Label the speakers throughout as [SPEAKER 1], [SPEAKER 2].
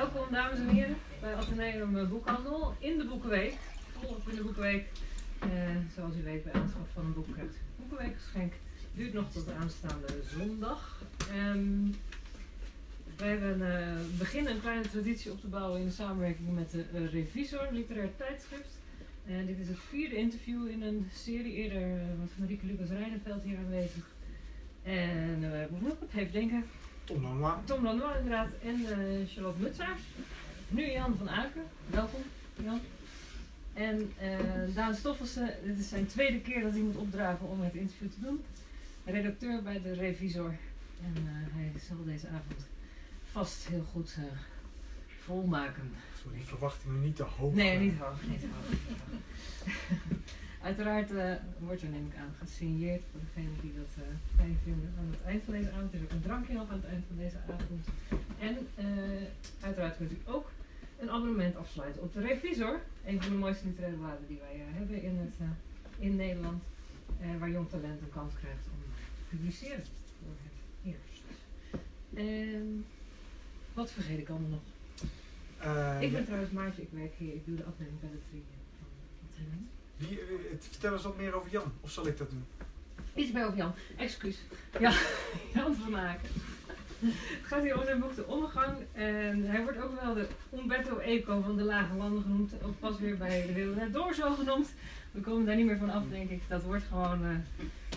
[SPEAKER 1] welkom dames en heren bij Atheneum Boekhandel in de Boekenweek. Volop in de Boekenweek. Eh, zoals u weet bij aanschaf van een boek een Boekenweekgeschenk. Duurt nog tot de aanstaande zondag. Ehm, wij eh, beginnen een kleine traditie op te bouwen in samenwerking met de eh, Revisor, literair tijdschrift. En dit is het vierde interview in een serie. Eerder was Marieke Lucas Rijneveld hier aanwezig. En uh, even denken.
[SPEAKER 2] Tom Lanois.
[SPEAKER 1] Tom Lanois inderdaad en eh, Charlotte Mutsaars. Nu Jan van Aken. Welkom Jan. En eh Daan Stoffelsen, dit is zijn tweede keer dat hij moet opdragen om het interview te doen. Redacteur bij de Revisor. En eh, hij zal deze avond vast heel goed volmaken.
[SPEAKER 2] Sorry, die verwachtingen niet te hoog.
[SPEAKER 1] Nee, niet hoog. Niet hoog. Uiteraard eh, wordt er neem ik aan gesigneerd voor degenen die dat eh, fijn vinden aan het eind van deze avond. Er is ook een drankje nog aan het eind van deze avond. En eh, uiteraard kunt u ook een abonnement afsluiten op de Revisor. Een van de mooiste literaire bladen die wij hebben in, het, in Nederland. waar jong talent een kans krijgt om te publiceren voor het eerst. En wat vergeet ik allemaal nog? Ik ben trouwens Maartje, ik werk hier, ik doe de afdeling Belletrie van Atheneum.
[SPEAKER 2] Eh, vertel eens wat meer over Jan, of zal ik dat doen?
[SPEAKER 1] Iets bij over Jan, excuus. Ja, Jan van Aken. Het gaat hier om zijn boek De Omgang. En hij wordt ook wel de Umberto Eco van de Lage Landen genoemd. Ook pas weer bij de Wereld Door zo genoemd. We komen daar niet meer van af, denk ik. Dat wordt gewoon eh,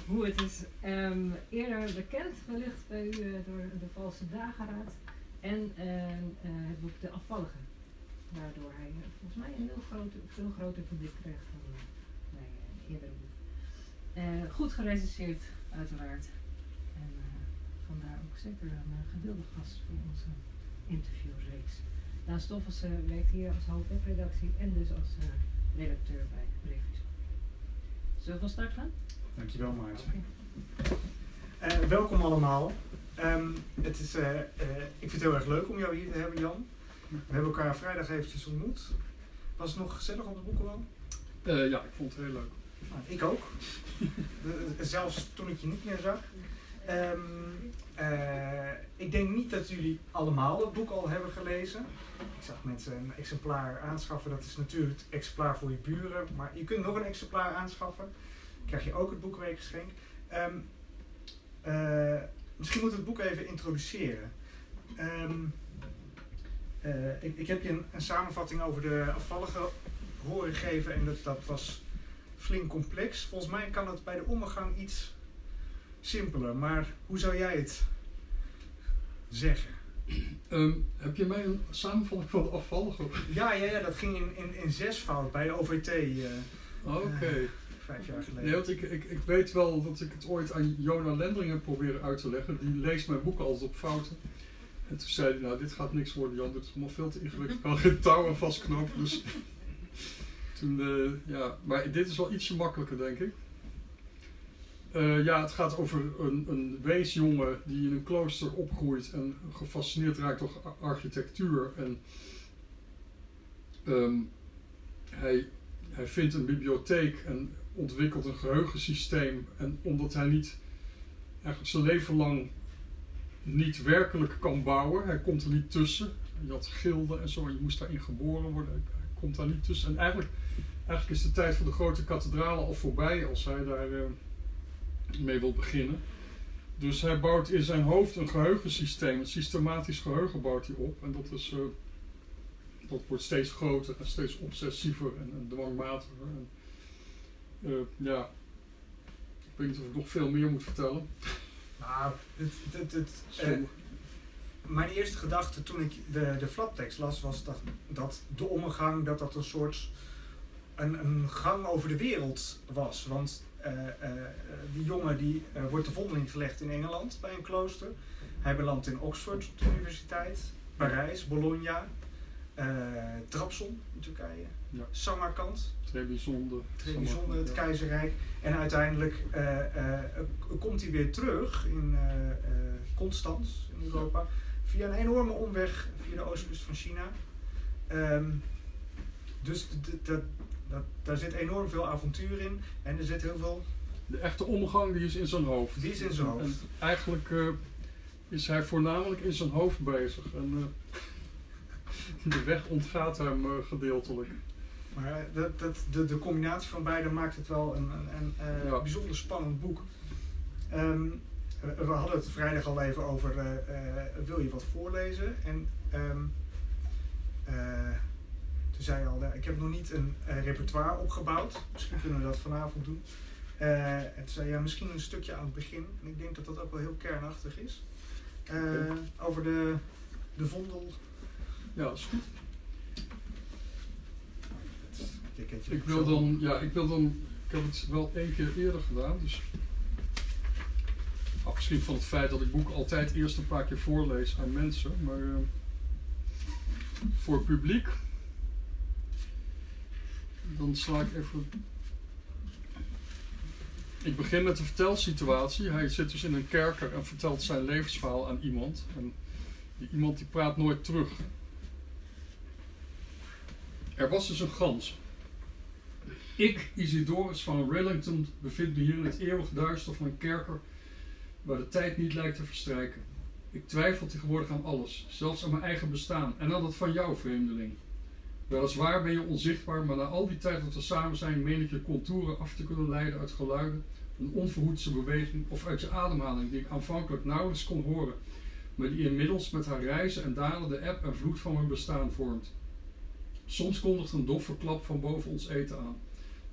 [SPEAKER 1] hoe het is. Ehm, eerder bekend wellicht bij u eh, door De Valse Dageraad. En eh, eh, het boek De Afvallige. Waardoor hij volgens mij een heel groot, veel groter publiek krijgt eh, bij eh, eerdere boeken. Eh, goed gerecenseerd, uiteraard. En eh, vandaar ook zeker een uh, gewilde gast voor onze interviewreeks. Daan Stoffelsen werkt hier als hoofdwebredactie en dus als eh, redacteur bij Revisor. Zullen we van start gaan?
[SPEAKER 2] Dankjewel. Eh, welkom allemaal. Ehm, het is, eh, eh, ik vind het heel erg leuk om jou hier te hebben Jan. We hebben elkaar vrijdag eventjes ontmoet. Was het nog gezellig op de boekenwal?
[SPEAKER 3] Eh, ja, ik vond het heel leuk.
[SPEAKER 2] Nou, ik ook. Zelfs toen ik je niet meer zag. Ehm, eh, ik denk niet dat jullie allemaal het boek al hebben gelezen. Ik zag mensen een exemplaar aanschaffen. Dat is natuurlijk het exemplaar voor je buren. Maar je kunt nog een exemplaar aanschaffen. Dan krijg je ook het boekweekgeschenk. Ehm, eh, misschien moet het boek even introduceren. Ehm, eh, ik, ik heb je een, een samenvatting over de afvallige horen geven. En dat, dat was flink complex. Volgens mij kan het bij de omgang iets simpeler. Maar hoe zou jij het zeggen?
[SPEAKER 3] Ehm, heb je mij een samenvatting van de afvallige?
[SPEAKER 2] Ja, ja, ja dat ging in, in, in zesvoud bij de OVT eh,
[SPEAKER 3] Oké.
[SPEAKER 2] vijf jaar geleden.
[SPEAKER 3] Nee, want ik, ik, ik weet wel dat ik het ooit aan Jona Lendering heb proberen uit te leggen. Die leest mijn boeken altijd op fouten. En toen zei hij, nou dit gaat niks worden Jan, dit is allemaal veel te ingewikkeld. Ik kan geen touwen vastknopen. Dus eh, ja. Maar dit is wel ietsje makkelijker denk ik. Eh, ja, het gaat over een, een weesjongen die in een klooster opgroeit en gefascineerd raakt door ar- architectuur. En ehm, hij, hij vindt een bibliotheek en ontwikkelt een geheugensysteem. En omdat hij niet eigenlijk zijn leven lang niet werkelijk kan bouwen, hij komt er niet tussen. Je had gilden en zo, je moest daarin geboren worden. Komt daar niet tussen. En eigenlijk, eigenlijk is de tijd van de grote kathedralen al voorbij als hij daar eh, mee wil beginnen. Dus hij bouwt in zijn hoofd een geheugensysteem, een systematisch geheugen bouwt hij op. En dat, is, eh, dat wordt steeds groter en steeds obsessiever en, en dwangmatiger. En, eh, ja, ik weet niet of ik nog veel meer moet vertellen.
[SPEAKER 2] Nou, het, het, het, mijn eerste gedachte toen ik de, de flaptekst las was dat, dat de omgang dat dat een soort een, een gang over de wereld was. Want eh, eh, die jongen die eh, wordt de vondeling gelegd in Engeland bij een klooster. Hij belandt in Oxford op de universiteit, Parijs, Bologna, Trabzon in Turkije,
[SPEAKER 3] Ja.
[SPEAKER 2] Samarkand,
[SPEAKER 3] Trebizonde.
[SPEAKER 2] Trebizonde, het keizerrijk. En uiteindelijk komt hij weer terug in Constans in Europa. Via een enorme omweg via de oostkust van China. Ehm, dus daar zit enorm veel avontuur in. En er zit heel veel...
[SPEAKER 3] De echte omgang die is in zijn hoofd.
[SPEAKER 2] Die is in zijn hoofd.
[SPEAKER 3] En eigenlijk eh, is hij voornamelijk in zijn hoofd bezig. En, eh, de weg ontgaat hem uh, gedeeltelijk.
[SPEAKER 2] Maar dat, dat, de, de combinatie van beide maakt het wel een, een, een ja. bijzonder spannend boek. Um, we hadden het vrijdag al even over, uh, uh, wil je wat voorlezen? En um, toen zei je al, ik heb nog niet een repertoire opgebouwd. Misschien kunnen we dat vanavond doen. en toen zei ja, misschien een stukje aan het begin. En ik denk dat dat ook wel heel kernachtig is. over de, de vondel.
[SPEAKER 3] Ja, is goed. Ik wil dan, ja, ik wil dan, ik heb het wel één keer eerder gedaan, dus afgezien van het feit dat ik boeken altijd eerst een paar keer voorlees aan mensen, maar uh, voor het publiek, dan sla ik even. Ik begin met de vertelsituatie. Hij zit dus in een kerker en vertelt zijn levensverhaal aan iemand. En die iemand die praat nooit terug. Er was dus een gans. Ik, Isidorus van Rillington, bevind me hier in het eeuwig duister van een kerker waar de tijd niet lijkt te verstrijken. Ik twijfel tegenwoordig aan alles, zelfs aan mijn eigen bestaan en aan dat van jou, vreemdeling. Weliswaar ben je onzichtbaar, maar na al die tijd dat we samen zijn, meen ik je contouren af te kunnen leiden uit geluiden, een onverhoedse beweging of uit je ademhaling, die ik aanvankelijk nauwelijks kon horen, maar die inmiddels met haar reizen en dalen de eb en vloed van mijn bestaan vormt. Soms kondigt een doffe klap van boven ons eten aan.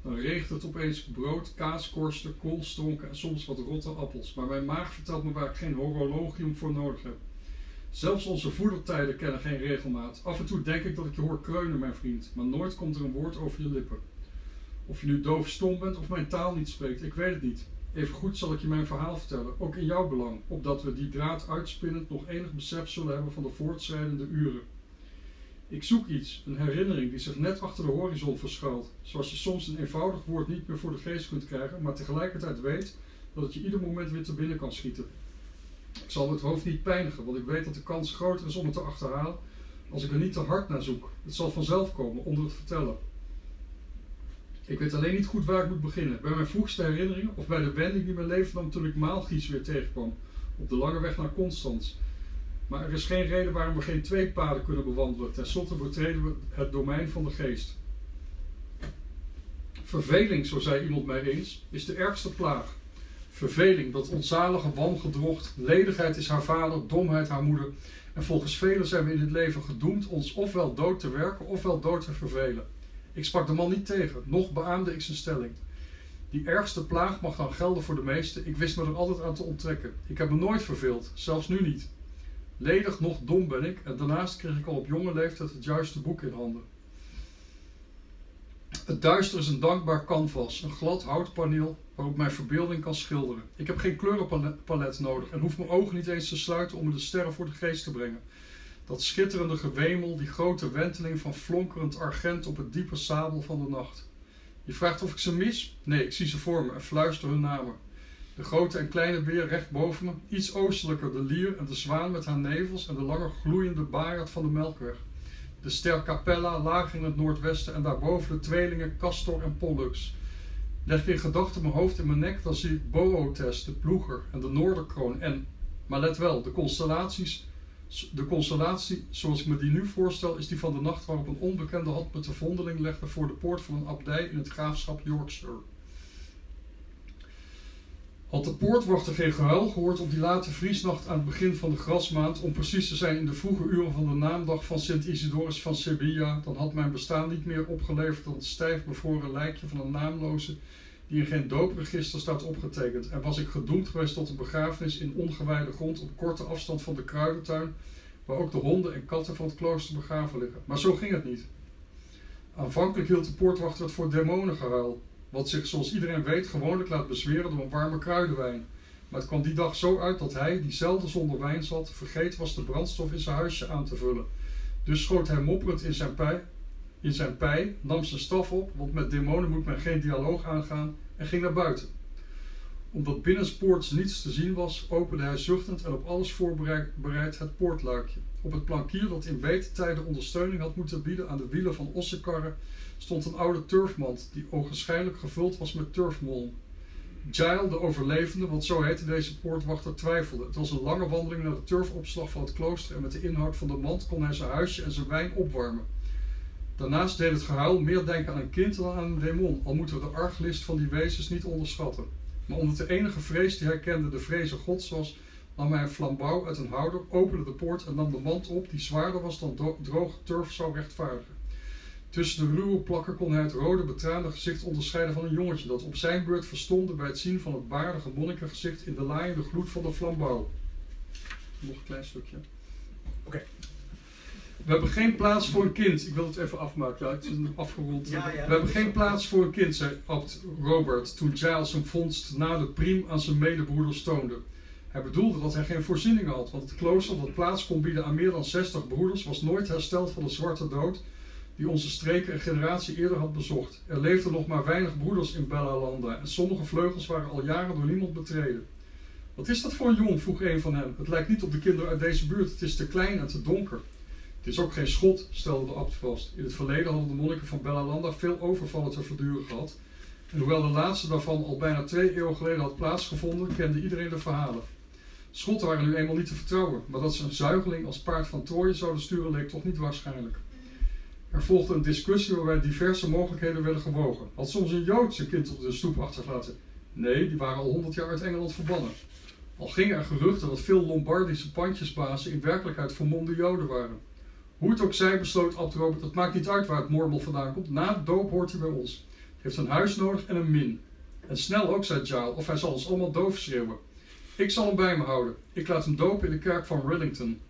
[SPEAKER 3] Dan regent het opeens brood, kaaskorsten, koolstronken en soms wat rotte appels. Maar mijn maag vertelt me waar ik geen horologium voor nodig heb. Zelfs onze voedertijden kennen geen regelmaat. Af en toe denk ik dat ik je hoor kreunen, mijn vriend, maar nooit komt er een woord over je lippen. Of je nu doof stom bent of mijn taal niet spreekt, ik weet het niet. Even goed zal ik je mijn verhaal vertellen, ook in jouw belang, opdat we die draad uitspinnend nog enig besef zullen hebben van de voortschrijdende uren. Ik zoek iets, een herinnering die zich net achter de horizon verschuilt, zoals je soms een eenvoudig woord niet meer voor de geest kunt krijgen, maar tegelijkertijd weet dat het je ieder moment weer te binnen kan schieten. Ik zal het hoofd niet pijnigen, want ik weet dat de kans groter is om het te achterhalen als ik er niet te hard naar zoek. Het zal vanzelf komen onder het vertellen. Ik weet alleen niet goed waar ik moet beginnen. Bij mijn vroegste herinneringen of bij de wending die mijn leven nam toen ik Maalgies weer tegenkwam. Op de lange weg naar Constans. Maar er is geen reden waarom we geen twee paden kunnen bewandelen. Ten slotte betreden we het domein van de geest. Verveling, zo zei iemand mij eens, is de ergste plaag. Verveling, dat onzalige wangedrocht, ledigheid is haar vader, domheid haar moeder. En volgens velen zijn we in het leven gedoemd ons ofwel dood te werken ofwel dood te vervelen. Ik sprak de man niet tegen, nog beaamde ik zijn stelling. Die ergste plaag mag dan gelden voor de meesten. Ik wist me er altijd aan te onttrekken. Ik heb me nooit verveeld, zelfs nu niet. Ledig nog dom ben ik en daarnaast kreeg ik al op jonge leeftijd het juiste boek in handen. Het duister is een dankbaar canvas, een glad houtpaneel waarop mijn verbeelding kan schilderen. Ik heb geen kleurenpalet nodig en hoef mijn ogen niet eens te sluiten om me de sterren voor de geest te brengen. Dat schitterende gewemel, die grote wenteling van flonkerend argent op het diepe sabel van de nacht. Je vraagt of ik ze mis? Nee, ik zie ze voor me en fluister hun namen. De grote en kleine beer recht boven me, iets oostelijker de lier en de zwaan met haar nevels en de lange gloeiende baard van de melkweg. De ster Capella lager in het noordwesten en daarboven de tweelingen Castor en Pollux. Leg in gedachten mijn hoofd in mijn nek, dan zie ik Boötes, de ploeger en de Noorderkroon en, maar let wel, de constellaties, de constellatie zoals ik me die nu voorstel is die van de nacht waarop een onbekende hand met de vondeling legde voor de poort van een abdij in het graafschap Yorkshire. Had de poortwachter geen gehuil gehoord op die late vriesnacht aan het begin van de grasmaand, om precies te zijn in de vroege uren van de naamdag van Sint Isidorus van Sevilla, dan had mijn bestaan niet meer opgeleverd dan het stijf bevroren lijkje van een naamloze die in geen doopregister staat opgetekend, en was ik gedoemd geweest tot een begrafenis in ongewijde grond op korte afstand van de kruidentuin, waar ook de honden en katten van het klooster begraven liggen. Maar zo ging het niet. Aanvankelijk hield de poortwachter het voor demonengehuil, wat zich zoals iedereen weet gewoonlijk laat bezweren door een warme kruidenwijn. Maar het kwam die dag zo uit dat hij, die zelden zonder wijn zat, vergeten was de brandstof in zijn huisje aan te vullen. Dus schoot hij mopperend in zijn pij, in zijn pij nam zijn staf op, want met demonen moet men geen dialoog aangaan, en ging naar buiten. Omdat binnenspoorts niets te zien was, opende hij zuchtend en op alles voorbereid het poortluikje. Op het plankier dat in beter tijden ondersteuning had moeten bieden aan de wielen van ossenkarren, stond een oude turfmand die ogenschijnlijk gevuld was met turfmol. Giles, de overlevende, want zo heette deze poortwachter, twijfelde. Het was een lange wandeling naar de turfopslag van het klooster en met de inhoud van de mand kon hij zijn huisje en zijn wijn opwarmen. Daarnaast deed het gehuil meer denken aan een kind dan aan een demon, al moeten we de arglist van die wezens niet onderschatten. Maar omdat de enige vrees die hij kende de vreze gods was, nam hij een flambouw uit een houder, opende de poort en nam de mand op die zwaarder was dan droge turf zou rechtvaardigen. Tussen de ruwe plakken kon hij het rode betraande gezicht onderscheiden van een jongetje dat op zijn beurt verstomde bij het zien van het baardige monnikengezicht in de laaiende gloed van de flambouw. Nog een klein stukje.
[SPEAKER 2] Oké.
[SPEAKER 3] We hebben geen plaats voor een kind. Ik wil het even afmaken. Ja, het is afgerond.
[SPEAKER 2] Ja, ja.
[SPEAKER 3] We hebben geen plaats voor een kind, zei abt Robert toen Giles zijn vondst na de priem aan zijn medebroeders toonde. Hij bedoelde dat hij geen voorzieningen had, want het klooster dat plaats kon bieden aan meer dan 60 broeders was nooit hersteld van de zwarte dood die onze streken een generatie eerder had bezocht. Er leefden nog maar weinig broeders in Bellalanda en sommige vleugels waren al jaren door niemand betreden. Wat is dat voor een jong? vroeg een van hen. Het lijkt niet op de kinderen uit deze buurt, het is te klein en te donker. Het is ook geen schot, stelde de abt vast. In het verleden hadden de monniken van Bellalanda veel overvallen te verduren gehad. En hoewel de laatste daarvan al bijna twee eeuwen geleden had plaatsgevonden, kende iedereen de verhalen. Schotten waren nu eenmaal niet te vertrouwen, maar dat ze een zuigeling als paard van Troje zouden sturen leek toch niet waarschijnlijk. Er volgde een discussie waarbij diverse mogelijkheden werden gewogen. Had soms een Jood zijn kind op de stoep achtergelaten? Nee, die waren al honderd jaar uit Engeland verbannen. Al gingen er geruchten dat veel Lombardische pandjesbazen in werkelijkheid vermomde Joden waren. Hoe het ook zij, besloot Abt Robert, het maakt niet uit waar het mormel vandaan komt. Na de doop hoort hij bij ons. Hij heeft een huis nodig en een min. En snel ook, zei Giles, of hij zal ons allemaal doof schreeuwen. Ik zal hem bij me houden. Ik laat hem dopen in de kerk van Rillington.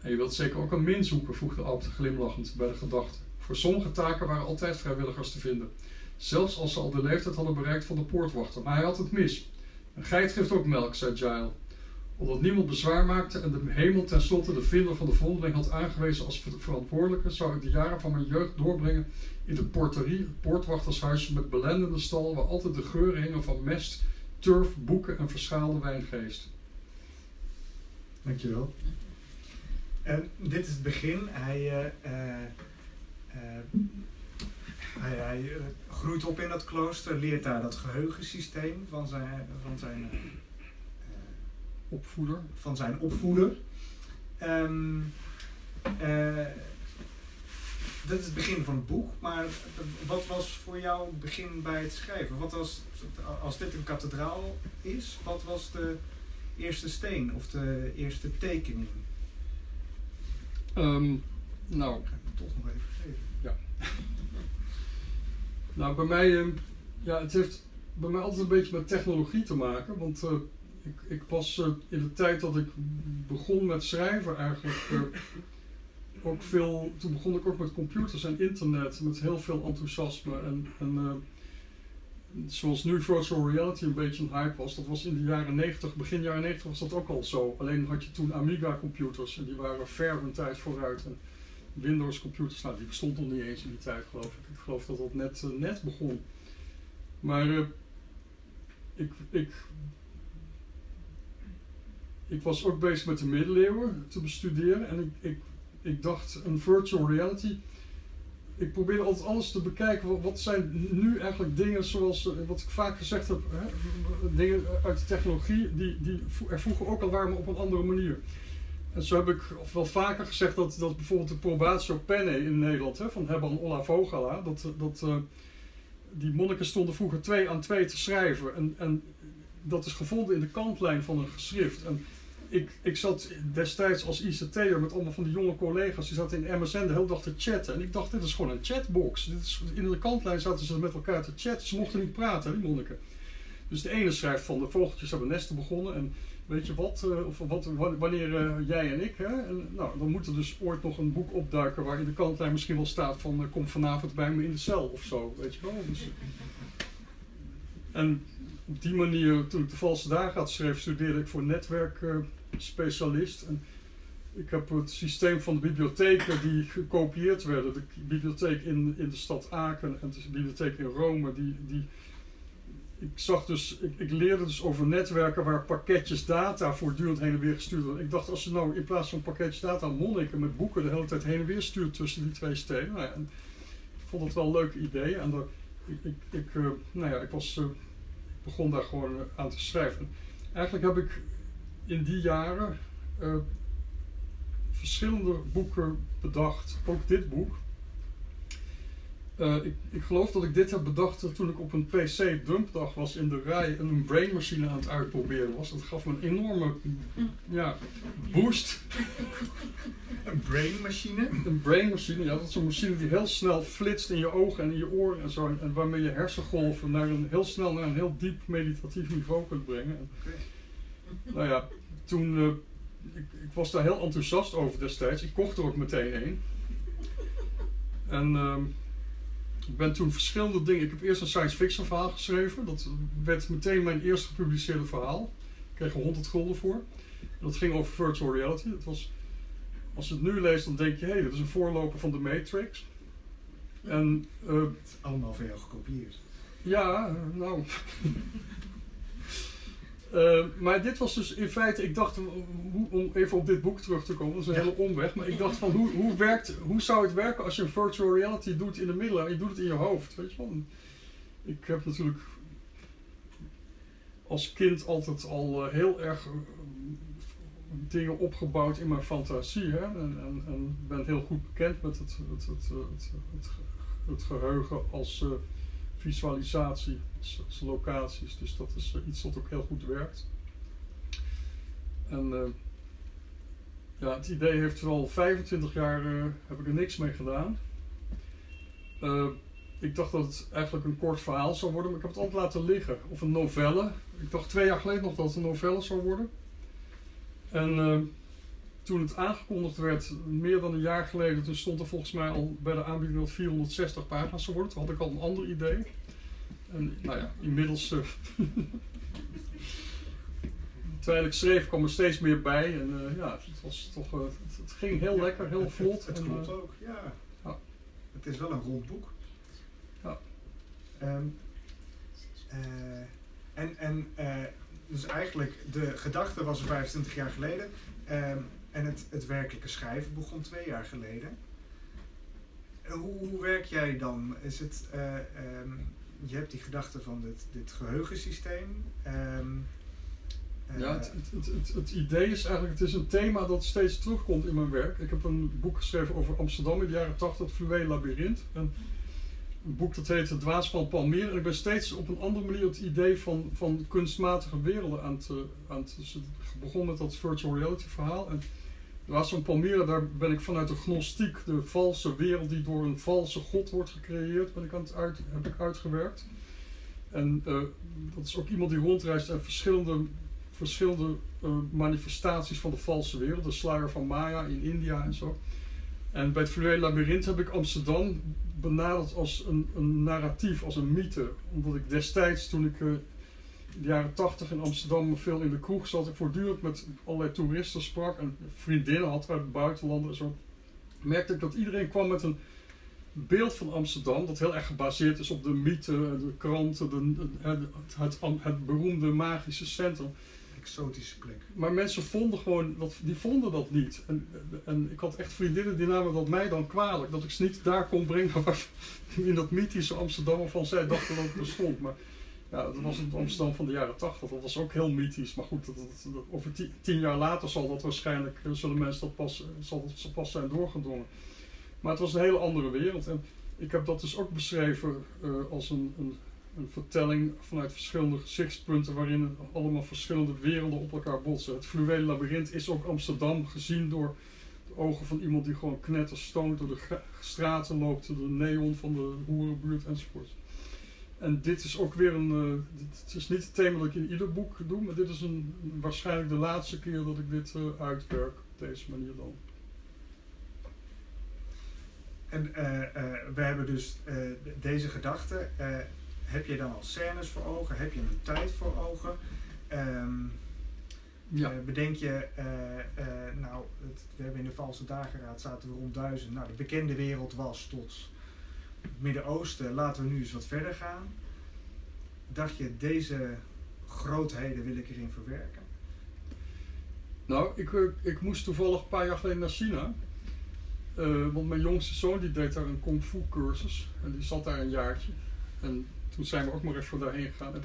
[SPEAKER 3] En je wilt zeker ook een min zoeken, voegde Abt glimlachend bij de gedachte. Voor sommige taken waren altijd vrijwilligers te vinden. Zelfs als ze al de leeftijd hadden bereikt van de poortwachter. Maar hij had het mis. Een geit geeft ook melk, zei Giles. Omdat niemand bezwaar maakte en de hemel tenslotte de vinder van de vondeling had aangewezen als verantwoordelijke, zou ik de jaren van mijn jeugd doorbrengen in de porterie, het poortwachtershuisje met belendende stal, waar altijd de geuren hingen van mest, turf, boeken en verschaalde wijngeest.
[SPEAKER 2] Dankjewel. En dit is het begin. Hij, uh, hij, hij groeit op in dat klooster, leert daar dat geheugensysteem van zijn, van zijn
[SPEAKER 3] opvoeder.
[SPEAKER 2] Van zijn opvoeder. Um, dat is het begin van het boek, maar wat was voor jou het begin bij het schrijven? Wat was, als dit een kathedraal is, wat was de eerste steen of de eerste tekening?
[SPEAKER 3] Um, nou,
[SPEAKER 2] ik ga het toch nog even geven.
[SPEAKER 3] Ja. nou, bij mij, uh, ja, het heeft bij mij altijd een beetje met technologie te maken. Want uh, ik, ik was uh, in de tijd dat ik begon met schrijven eigenlijk ook veel. Toen begon ik ook met computers en internet met heel veel enthousiasme. En, en zoals nu virtual reality een beetje een hype was, dat was in de jaren 90, begin jaren 90 was dat ook al zo. Alleen had je toen Amiga computers en die waren ver een tijd vooruit. En Windows computers, nou die bestond nog niet eens in die tijd geloof ik. Ik geloof dat dat net, net begon. Maar ik, ik, ik was ook bezig met de middeleeuwen te bestuderen en ik, ik, ik dacht een virtual reality ik probeer altijd alles te bekijken. Wat, zijn nu eigenlijk dingen zoals, uh, wat ik vaak gezegd heb, hè, dingen uit de technologie die, die er vroeger ook al waren, maar op een andere manier. En zo heb ik wel vaker gezegd dat, dat bijvoorbeeld de probatio penne in Nederland, hè, van Hebban Olla Vogala, dat, dat uh, die monniken stonden vroeger twee aan twee te schrijven. En, en dat is gevonden in de kantlijn van een geschrift. En ik, ik zat destijds als ICT'er met allemaal van die jonge collega's, die zaten in MSN de hele dag te chatten. En ik dacht, dit is gewoon een chatbox. Dit is, in de kantlijn zaten ze met elkaar te chatten. Ze mochten niet praten, die monniken. Dus de ene schrijft van de vogeltjes hebben nesten begonnen. En weet je wat, uh, of wat wanneer uh, jij en ik. Hè? En, nou, dan moet er dus ooit nog een boek opduiken waar in de kantlijn misschien wel staat van uh, kom vanavond bij me in de cel of zo. Weet je wel. Dus, en op die manier, toen ik de valse dagen had schreef, studeerde ik voor netwerkspecialist. en ik heb het systeem van de bibliotheken die gekopieerd werden, de bibliotheek in, in de stad Aken en de bibliotheek in Rome, die, die ik zag dus, ik, ik, leerde dus over netwerken waar pakketjes data voortdurend heen en weer gestuurd worden. Ik dacht, als je nou in plaats van pakketjes data monniken met boeken de hele tijd heen en weer stuurt tussen die twee steden. Nou ja, ik vond het wel een leuk idee. En ik, ik, ik, uh, nou ja, ik was uh, begon daar gewoon aan te schrijven. Eigenlijk heb ik in die jaren uh, verschillende boeken bedacht, ook dit boek. Uh, ik, ik, geloof dat ik dit heb bedacht toen ik op een PC dumpdag was in de rij en een brainmachine aan het uitproberen was. Dat gaf me een enorme ja, boost.
[SPEAKER 2] Een brainmachine?
[SPEAKER 3] Een brainmachine, ja, dat is een machine die heel snel flitst in je ogen en in je oren en zo. En waarmee je hersengolven naar een, heel snel naar een heel diep meditatief niveau kunt brengen. Okay. Nou ja, toen, uh, ik, ik, was daar heel enthousiast over destijds. Ik kocht er ook meteen een. En... Uh, ik ben toen verschillende dingen. Ik heb eerst een science fiction verhaal geschreven. Dat werd meteen mijn eerste gepubliceerde verhaal. Ik kreeg er 100 gulden voor. En dat ging over virtual reality. Dat was, als je het nu leest, dan denk je: hé, hey, dat is een voorloper van de Matrix. En, uh,
[SPEAKER 2] allemaal veel gekopieerd.
[SPEAKER 3] Ja, nou. Uh, maar dit was dus in feite, ik dacht, hoe, om even op dit boek terug te komen, dat is een hele omweg, maar ik dacht van hoe, hoe, werkt, hoe zou het werken als je een virtual reality doet in de middelen en je doet het in je hoofd, weet je wel. Ik heb natuurlijk als kind altijd al uh, heel erg uh, dingen opgebouwd in mijn fantasie hè? En, en, en, ben heel goed bekend met het, het, het, het, het geheugen als visualisatie als, locaties. Dus dat is eh, iets wat ook heel goed werkt. En uh, ja, het idee heeft er al 25 jaar uh, heb ik er niks mee gedaan. ik dacht dat het eigenlijk een kort verhaal zou worden, maar ik heb het altijd laten liggen. Of een novelle. Ik dacht twee jaar geleden nog dat het een novelle zou worden. En toen het aangekondigd werd, meer dan een jaar geleden, toen stond er volgens mij al bij de aanbieding dat 460 pagina's zou worden. Toen had ik al een ander idee. En nou ja, inmiddels. Uh, terwijl ik schreef, kwam er steeds meer bij. En uh, ja, het, was toch, uh, het, het, ging heel lekker, heel vlot.
[SPEAKER 2] Het, het klopt ook, ja. ja. Het is wel een rond boek.
[SPEAKER 3] Ja.
[SPEAKER 2] Um, en en dus eigenlijk, de gedachte was er 25 jaar geleden. Um, en het, het werkelijke schrijven begon twee jaar geleden. Hoe, hoe werk jij dan? Is het, um, je hebt die gedachte van dit, dit geheugensysteem. Um,
[SPEAKER 3] ja, het, het, het, idee is eigenlijk, het is een thema dat steeds terugkomt in mijn werk. Ik heb een boek geschreven over Amsterdam in de jaren 80, het Fluweel Labyrinth. een boek dat heet Het Dwaas van Palmyra. En ik ben steeds op een andere manier het idee van, van kunstmatige werelden aan het... Aan het dus begon met dat virtual reality verhaal. En Dwaas van Palmyra, daar ben ik vanuit de gnostiek, de valse wereld die door een valse god wordt gecreëerd, ben ik aan het uit, heb ik uitgewerkt. En uh, dat is ook iemand die rondreist en verschillende, verschillende uh, manifestaties van de valse wereld. De sluier van Maya in India en zo. En bij het Fluweel Labyrinth heb ik Amsterdam benaderd als een, een narratief, als een mythe. Omdat ik destijds, toen ik in de jaren tachtig in Amsterdam veel in de kroeg zat, ik voortdurend met allerlei toeristen sprak en vriendinnen had uit het buitenland en zo. Merkte ik dat iedereen kwam met een beeld van Amsterdam dat heel erg gebaseerd is op de mythe, de kranten, de, het, het, het, beroemde magische centrum.
[SPEAKER 2] Exotische plek.
[SPEAKER 3] Maar mensen vonden gewoon, dat, die vonden dat niet. En, en ik had echt vriendinnen die namen dat mij dan kwalijk. Dat ik ze niet daar kon brengen waar, in dat mythische Amsterdam waarvan zij dachten dat het bestond. Maar ja, dat was het Amsterdam van de jaren 80. Dat was ook heel mythisch. Maar goed, dat, over tien, jaar later zal dat waarschijnlijk, zullen mensen dat pas, zal dat pas zijn doorgedrongen. Maar het was een hele andere wereld. En ik heb dat dus ook beschreven uh, als een, een, een, vertelling vanuit verschillende gezichtspunten, waarin allemaal verschillende werelden op elkaar botsen. Het fluwele labyrint is ook Amsterdam gezien door de ogen van iemand die gewoon knetterstoont door de straten loopt, de neon van de hoerenbuurt enzovoort. En dit is ook weer een. Uh, het is niet het thema dat ik in ieder boek doe, maar dit is een, waarschijnlijk de laatste keer dat ik dit uh, uitwerk op deze manier dan.
[SPEAKER 2] En uh, we hebben dus deze gedachte. heb je dan al scènes voor ogen? Heb je een tijd voor ogen? Um, ja. bedenk je, nou, het, we hebben in de Valse Dageraad zaten we rond duizend. Nou, de bekende wereld was tot Midden-Oosten, laten we nu eens wat verder gaan. Dacht je, deze grootheden wil ik erin verwerken?
[SPEAKER 3] Nou, ik, eh, ik moest toevallig een paar jaar geleden naar China. Uh, want mijn jongste zoon die deed daar een kung fu cursus. En die zat daar een jaartje. En toen zijn we ook maar even daarheen gegaan. En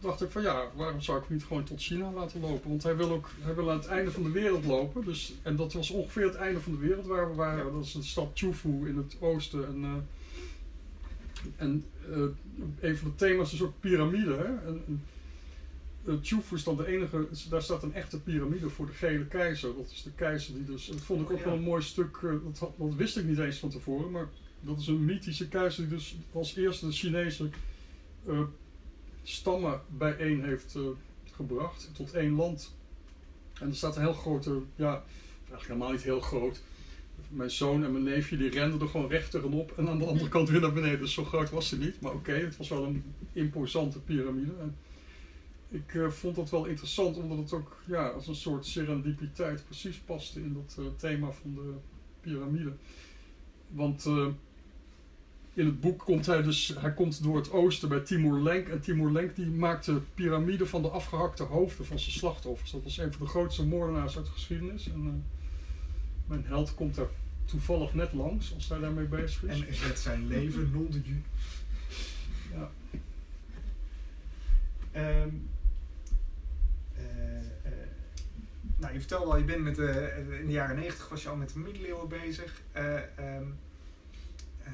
[SPEAKER 3] dacht ik van ja, waarom zou ik hem niet gewoon tot China laten lopen? Want hij wil ook hij wil aan het einde van de wereld lopen. Dus, en dat was ongeveer het einde van de wereld waar we waren. Dat is de stad Chufu in het oosten. En, eh, en eh, een van de thema's is ook piramide. Hè? En, en, uh, Chufu is dan de enige, daar staat een echte piramide voor de gele keizer. Dat is de keizer die dus, dat vond ik ook
[SPEAKER 2] ja.
[SPEAKER 3] wel een mooi stuk, eh, dat, had- dat wist ik niet eens van tevoren, maar dat is een mythische keizer die dus als eerste de Chinese eh, stammen bijeen heeft eh, gebracht tot één land. En er staat een heel grote, ja, eigenlijk helemaal niet heel groot. Mijn zoon en mijn neefje die renden er gewoon recht tegenop en aan de andere kant weer naar beneden. Zo groot was ze niet. Maar oké, het was wel een imposante piramide. En ik eh, vond dat wel interessant omdat het ook ja, als een soort serendipiteit precies paste in dat eh, thema van de piramide. Want eh, in het boek komt hij dus, hij komt door het oosten bij Timur Lenk. En Timur Lenk die maakte piramiden van de afgehakte hoofden van zijn slachtoffers. Dat was een van de grootste moordenaars uit de geschiedenis. En mijn held komt daar toevallig net langs als hij daarmee bezig is.
[SPEAKER 2] En zet zijn leven non de ju.
[SPEAKER 3] ja.
[SPEAKER 2] Ehm, eh, eh, nou, je vertelde al, je bent met de, in de jaren 90 was je al met de middeleeuwen bezig. Eh, ehm, eh,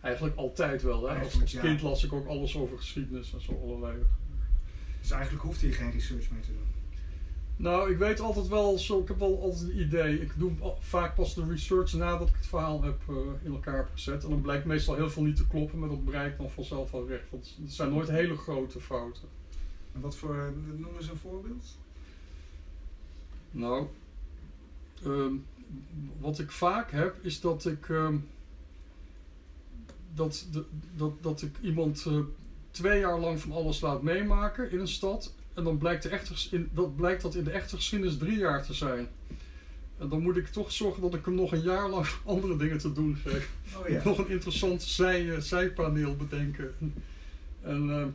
[SPEAKER 3] Eigenlijk altijd wel. Hè? Als,
[SPEAKER 2] ja.
[SPEAKER 3] kind las ik ook alles over geschiedenis en zo allerlei.
[SPEAKER 2] dus eigenlijk hoefde je geen research meer te doen.
[SPEAKER 3] Nou, ik weet altijd wel zo, ik heb wel altijd een idee. Ik doe al- vaak pas de research nadat ik het verhaal heb eh, in elkaar heb gezet. En dan blijkt meestal heel veel niet te kloppen, maar dat bereik ik dan vanzelf wel recht. Want het zijn nooit hele grote fouten.
[SPEAKER 2] En wat voor, eh, noem eens een voorbeeld.
[SPEAKER 3] Nou, ehm, wat ik vaak heb, is dat ik, ehm, dat, de- dat, dat ik iemand eh, twee jaar lang van alles laat meemaken in een stad. En dan blijkt, de echte, ges- in, dat blijkt dat in de echte geschiedenis drie jaar te zijn. En dan moet ik toch zorgen dat ik hem nog een jaar lang andere dingen te doen geef.
[SPEAKER 2] Oh ja.
[SPEAKER 3] Nog een interessant zij, eh, zijpaneel bedenken. En eh,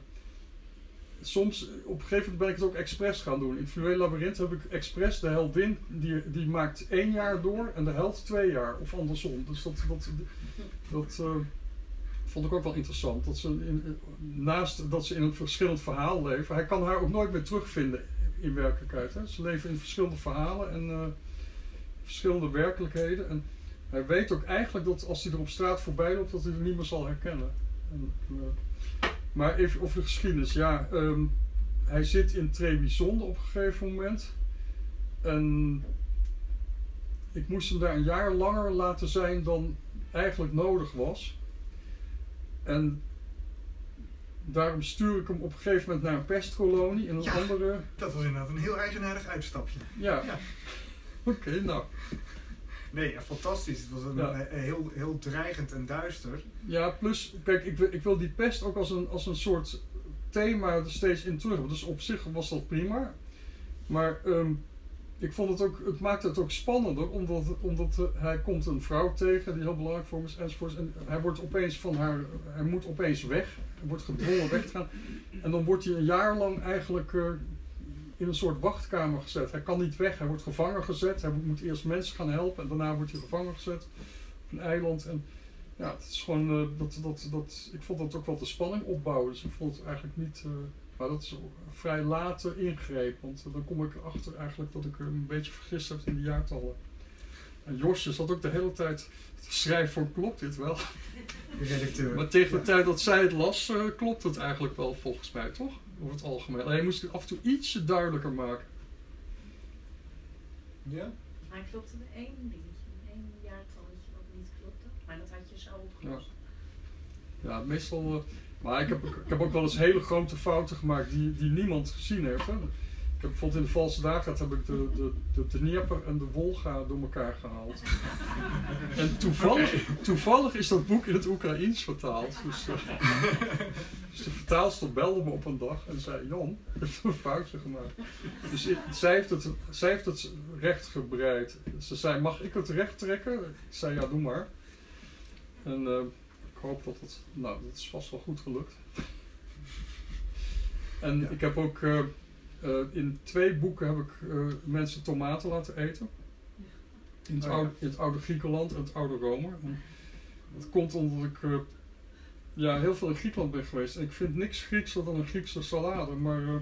[SPEAKER 3] soms, op een gegeven moment ben ik het ook expres gaan doen. In het Fluweel Labyrinth heb ik expres de heldin, die, die maakt één jaar door en de held twee jaar. Of andersom. Dus dat, dat, dat eh, vond ik ook wel interessant. Dat ze in, naast dat ze in een verschillend verhaal leven, hij kan haar ook nooit meer terugvinden in werkelijkheid. Hè. Ze leven in verschillende verhalen en eh, verschillende werkelijkheden. En hij weet ook eigenlijk dat als hij er op straat voorbij loopt, dat hij er niet meer zal herkennen. En, eh, maar even over de geschiedenis. Ja, ehm, hij zit in Trebizonde op een gegeven moment. En ik moest hem daar een jaar langer laten zijn dan eigenlijk nodig was. En daarom stuur ik hem op een gegeven moment naar een pestkolonie in een
[SPEAKER 2] Ja.
[SPEAKER 3] andere.
[SPEAKER 2] Dat was inderdaad een heel eigenaardig uitstapje.
[SPEAKER 3] Ja.
[SPEAKER 2] Ja.
[SPEAKER 3] Oké, nou.
[SPEAKER 2] Nee, fantastisch. Het was een,
[SPEAKER 3] Ja.
[SPEAKER 2] eh, heel, heel dreigend en duister.
[SPEAKER 3] Ja, plus, kijk, ik, wil- ik wil die pest ook als een, als een soort thema er steeds in terug. Dus op zich was dat prima. Maar ehm, ik vond het ook, het maakte het ook spannender, omdat, omdat hij komt een vrouw tegen die heel belangrijk voor hem is enzovoorts. En hij wordt opeens van haar, hij moet opeens weg. Hij wordt gedwongen weg te gaan. En dan wordt hij een jaar lang eigenlijk eh, in een soort wachtkamer gezet. Hij kan niet weg, hij wordt gevangen gezet. Hij moet eerst mensen gaan helpen en daarna wordt hij gevangen gezet op een eiland. En ja, het is gewoon, eh, dat, dat, dat, ik vond dat ook wel de spanning opbouwen. Dus ik vond het eigenlijk niet, eh, maar dat is een vrij late ingreep. Want eh, dan kom ik erachter eigenlijk dat ik een beetje vergist heb in de jaartallen. En Josje zat ook de hele tijd te schrijven van klopt dit wel?
[SPEAKER 2] De redacteur.
[SPEAKER 3] Maar tegen de
[SPEAKER 2] Ja.
[SPEAKER 3] tijd dat zij het las, eh, klopt het eigenlijk wel volgens mij, toch? Over het algemeen. Alleen moest ik het af en toe ietsje duidelijker maken.
[SPEAKER 2] Ja?
[SPEAKER 4] Maar klopte er één dingetje, één jaartalletje wat niet klopte. Maar dat had je zo opgelost.
[SPEAKER 3] Ja, meestal. eh, maar ik heb, ik heb ook wel eens hele grote fouten gemaakt die, die niemand gezien heeft. Hè. Ik heb bijvoorbeeld in de valse dagen heb ik de, de, de, de Dnieper en de Wolga door elkaar gehaald. En toevallig, toevallig is dat boek in het Oekraïens vertaald. Dus, eh, dus de vertaalster belde me op een dag en zei: Jan, je hebt een foutje gemaakt. Dus ik- zij, heeft het, zij heeft het recht gebreid. Ze zei: Mag ik het recht trekken? Ik zei: Ja, doe maar. En eh, hoop dat het. Nou, dat is vast wel goed gelukt. En
[SPEAKER 2] Ja.
[SPEAKER 3] ik heb ook. eh, eh, in twee boeken heb ik eh, mensen tomaten laten eten. In het,
[SPEAKER 2] Oh
[SPEAKER 3] oude, in het oude Griekenland en het oude Rome. En dat komt omdat ik. ja, heel veel in Griekenland ben geweest. En ik vind niks Griekser dan een Griekse salade. Maar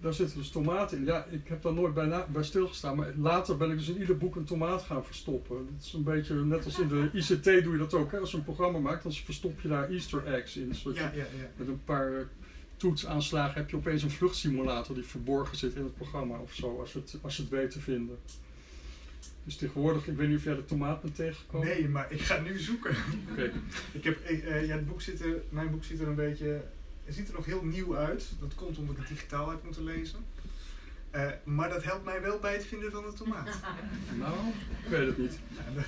[SPEAKER 3] daar zitten dus tomaten in. Ja, ik heb daar nooit bij, bij stilgestaan. Maar later ben ik dus in ieder boek een tomaat gaan verstoppen. Dat is een beetje net als in de ICT doe je dat ook. Hè? Als je een programma maakt, dan verstop je daar easter eggs in. Zodat
[SPEAKER 2] Ja,
[SPEAKER 3] je
[SPEAKER 2] ja, ja.
[SPEAKER 3] met een paar eh, toetsaanslagen heb je opeens een vluchtsimulator die verborgen zit in het programma of zo. Als je het, als je het weet te vinden. Dus tegenwoordig, ik weet niet of jij de tomaat bent tegengekomen.
[SPEAKER 2] Nee, maar ik ga nu zoeken.
[SPEAKER 3] Oké.
[SPEAKER 2] Ik heb, ik, eh, ja, het boek ziet er, mijn boek ziet er een beetje, het ziet er nog heel nieuw uit. Dat komt omdat ik het digitaal heb moeten lezen. Eh, maar dat helpt mij wel bij het vinden van de tomaat.
[SPEAKER 3] Nou, ik weet het niet.
[SPEAKER 2] Ja, we,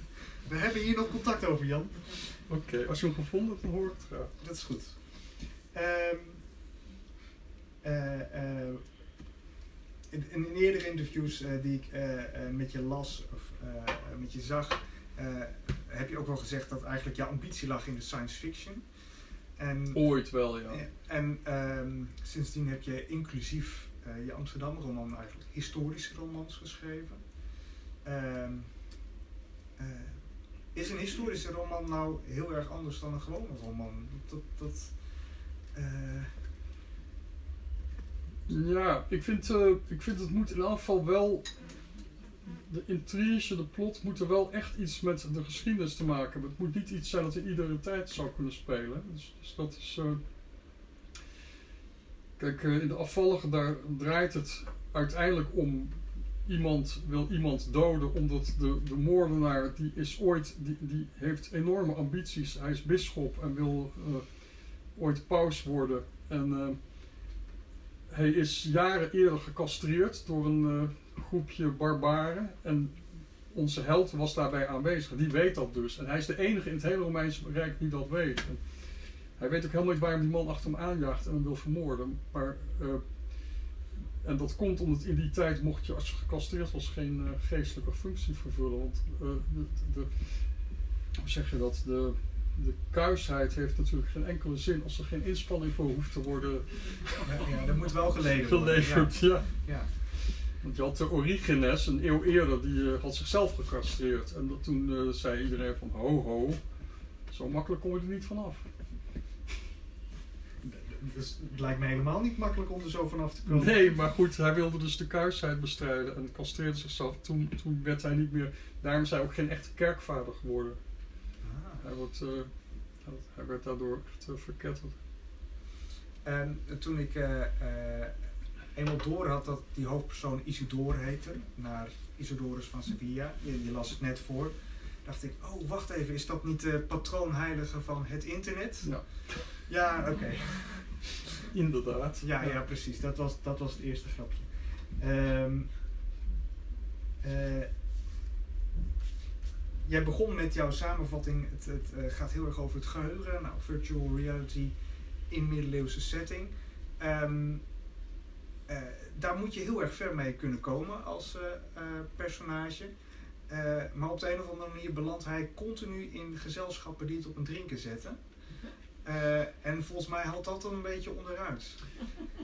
[SPEAKER 2] we hebben hier nog contact over, Jan.
[SPEAKER 3] Oké, als je hem gevonden hebt, dan hoor ik het graag.
[SPEAKER 2] Dat is goed. Ehm, eh, eh, in, in eerdere interviews die ik met je las of met je zag, heb je ook wel gezegd dat eigenlijk jouw ambitie lag in de science fiction. En,
[SPEAKER 3] Ooit wel, ja.
[SPEAKER 2] en ehm, sindsdien heb je inclusief eh, je Amsterdam roman eigenlijk historische romans geschreven. Ehm, eh, is een historische roman nou heel erg anders dan een gewone roman? Dat, dat, eh,
[SPEAKER 3] Ja, ik vind, eh, ik vind het moet in elk geval wel. De intrige, de plot moeten wel echt iets met de geschiedenis te maken hebben. Het moet niet iets zijn dat in iedere tijd zou kunnen spelen. Dus, dus dat is. eh, Kijk, eh, in de afvallige daar draait het uiteindelijk om. Iemand wil iemand doden omdat de, de moordenaar die is ooit, die, die heeft enorme ambities. Hij is bisschop en wil eh, ooit paus worden. En hij is jaren eerder gecastreerd door een groepje barbaren. En onze held was daarbij aanwezig. Die weet dat dus. En hij is de enige in het hele Romeinse Rijk die dat weet. En hij weet ook helemaal niet waarom die man achter hem aanjaagt en hem wil vermoorden. Maar, eh, en dat komt omdat in die tijd mocht je als je gecastreerd was geen eh, geestelijke functie vervullen. Want eh, de, de, hoe zeg je dat? De, de kuisheid heeft natuurlijk geen enkele zin als er geen inspanning voor hoeft te worden
[SPEAKER 2] ja, ja, dat moet wel worden.
[SPEAKER 3] geleverd. Ja.
[SPEAKER 2] Ja.
[SPEAKER 3] Want je had de Origenes, een eeuw eerder, die eh, had zichzelf gecastreerd. En dat, toen eh, zei iedereen van ho ho, zo makkelijk kom je er niet vanaf.
[SPEAKER 2] Dus het lijkt me helemaal niet makkelijk om er zo vanaf te komen.
[SPEAKER 3] Nee, maar goed, hij wilde dus de kuisheid bestrijden en castreerde zichzelf. Toen, toen werd hij niet meer, daarom is hij ook geen echte kerkvader geworden.
[SPEAKER 2] Ah.
[SPEAKER 3] Hij, wordt, eh, hij- werd daardoor echt verketterd.
[SPEAKER 2] En toen ik eenmaal door had dat die hoofdpersoon Isidore heette, naar Isidorus van Sevilla, je, je las het net voor, dacht ik, oh wacht even, is dat niet de patroonheilige van het internet?
[SPEAKER 3] Ja.
[SPEAKER 2] Ja, oké.
[SPEAKER 3] Inderdaad.
[SPEAKER 2] Ja, ja, precies. Dat was, dat was het eerste grapje. Ehm, eh, jij begon met jouw samenvatting. Het, het eh, gaat heel erg over het geheugen. Nou, virtual reality in middeleeuwse setting. Ehm, eh, daar moet je heel erg ver mee kunnen komen als eh, eh, personage. Maar op de een of andere manier belandt hij continu in gezelschappen die het op een drinken zetten. En volgens mij haalt dat dan een beetje onderuit.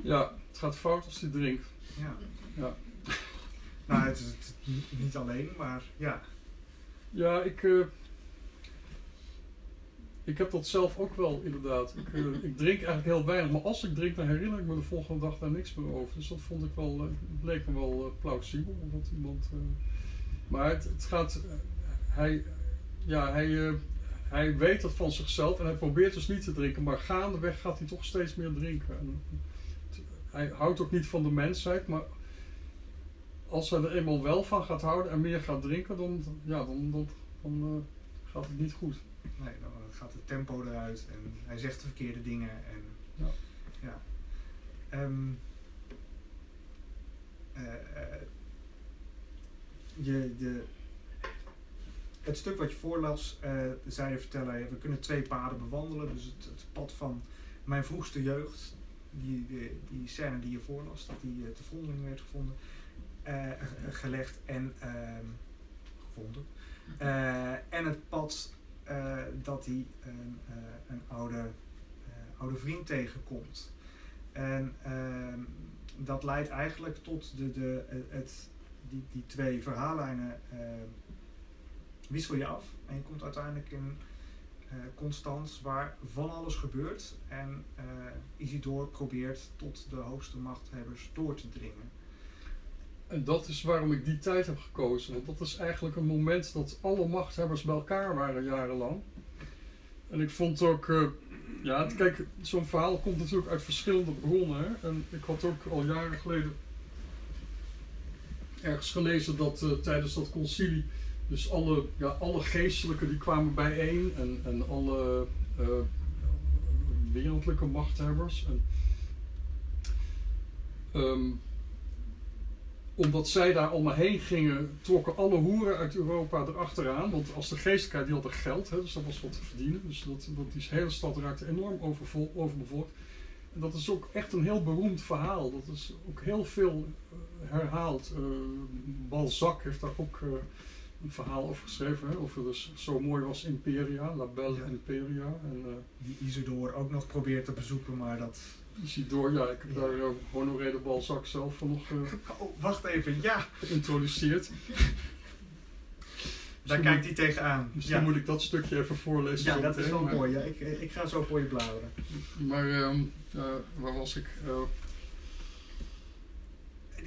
[SPEAKER 3] Ja, het gaat fout als hij drinkt.
[SPEAKER 2] Ja.
[SPEAKER 3] Ja.
[SPEAKER 2] Nou, het is niet- alleen, maar ja.
[SPEAKER 3] Ja, ik, ik heb dat zelf ook wel inderdaad. Ik, eh, ik drink eigenlijk heel weinig, maar als ik drink, dan herinner ik me de volgende dag daar niks meer over. Dus dat vond ik wel, eh, bleek me wel eh, plausibel. Omdat iemand, maar het, het gaat, hij, ja, hij, hij weet dat van zichzelf en hij probeert dus niet te drinken, maar gaandeweg gaat hij toch steeds meer drinken. Hij houdt ook niet van de mensheid, maar als hij er eenmaal wel van gaat houden en meer gaat drinken, dan, ja, dan, dan, dan gaat het niet goed.
[SPEAKER 2] Nee, dan gaat het tempo eruit en hij zegt de verkeerde dingen. En,
[SPEAKER 3] Ja.
[SPEAKER 2] ja. Ehm, eh, eh, je, het stuk wat je voorlas, eh zei je vertellen, we kunnen twee paden bewandelen. Dus het, het pad van mijn vroegste jeugd, die, die, die scène die je voorlas, dat die te vondeling werd gevonden, ge- gelegd en ehm, gevonden. Eh, en het pad dat hij een, eh, een oude, eh, oude vriend tegenkomt. En ehm, dat leidt eigenlijk tot de, de, het, die, die twee verhaallijnen ehm, wissel je af. En je komt uiteindelijk in eh Constans, waar van alles gebeurt. En eh Isidore probeert tot de hoogste machthebbers door te dringen.
[SPEAKER 3] En dat is waarom ik die tijd heb gekozen. Want dat is eigenlijk een moment dat alle machthebbers bij elkaar waren jarenlang. En ik vond ook, eh, ja, kijk, zo'n verhaal komt natuurlijk uit verschillende bronnen. En ik had ook al jaren geleden ergens gelezen dat eh, tijdens dat concilie, dus alle, ja, alle geestelijken die kwamen bijeen en, en alle eh, wereldlijke machthebbers. En, ehm, omdat zij daar allemaal heen gingen, trokken alle hoeren uit Europa erachteraan. Want als de geestelijkheid, die hadden geld, hè, dus dat was wat te verdienen. Dus dat, dat, die hele stad raakte enorm overvol, overbevolkt. En dat is ook echt een heel beroemd verhaal. Dat is ook heel veel eh, herhaald. Eh, Balzac heeft daar ook eh, een verhaal over geschreven. Hè, over dus zo mooi was Imperia, La Belle
[SPEAKER 2] Ja.
[SPEAKER 3] Imperia. En eh,
[SPEAKER 2] Die Isidore ook nog probeert te bezoeken, maar dat...
[SPEAKER 3] Isidore, ja, ik heb
[SPEAKER 2] Ja.
[SPEAKER 3] daar uh, Honoré de Balzac zelf van nog eh,
[SPEAKER 2] Oh, wacht even, ja!
[SPEAKER 3] geïntroduceerd.
[SPEAKER 2] Daar kijkt hij tegenaan.
[SPEAKER 3] Misschien
[SPEAKER 2] Ja,
[SPEAKER 3] moet ik dat stukje even voorlezen.
[SPEAKER 2] ja dat is wel
[SPEAKER 3] maar-
[SPEAKER 2] mooi. Ja, ik, ik ga zo voor je bladeren.
[SPEAKER 3] Maar ehm, eh, waar was ik? Eh,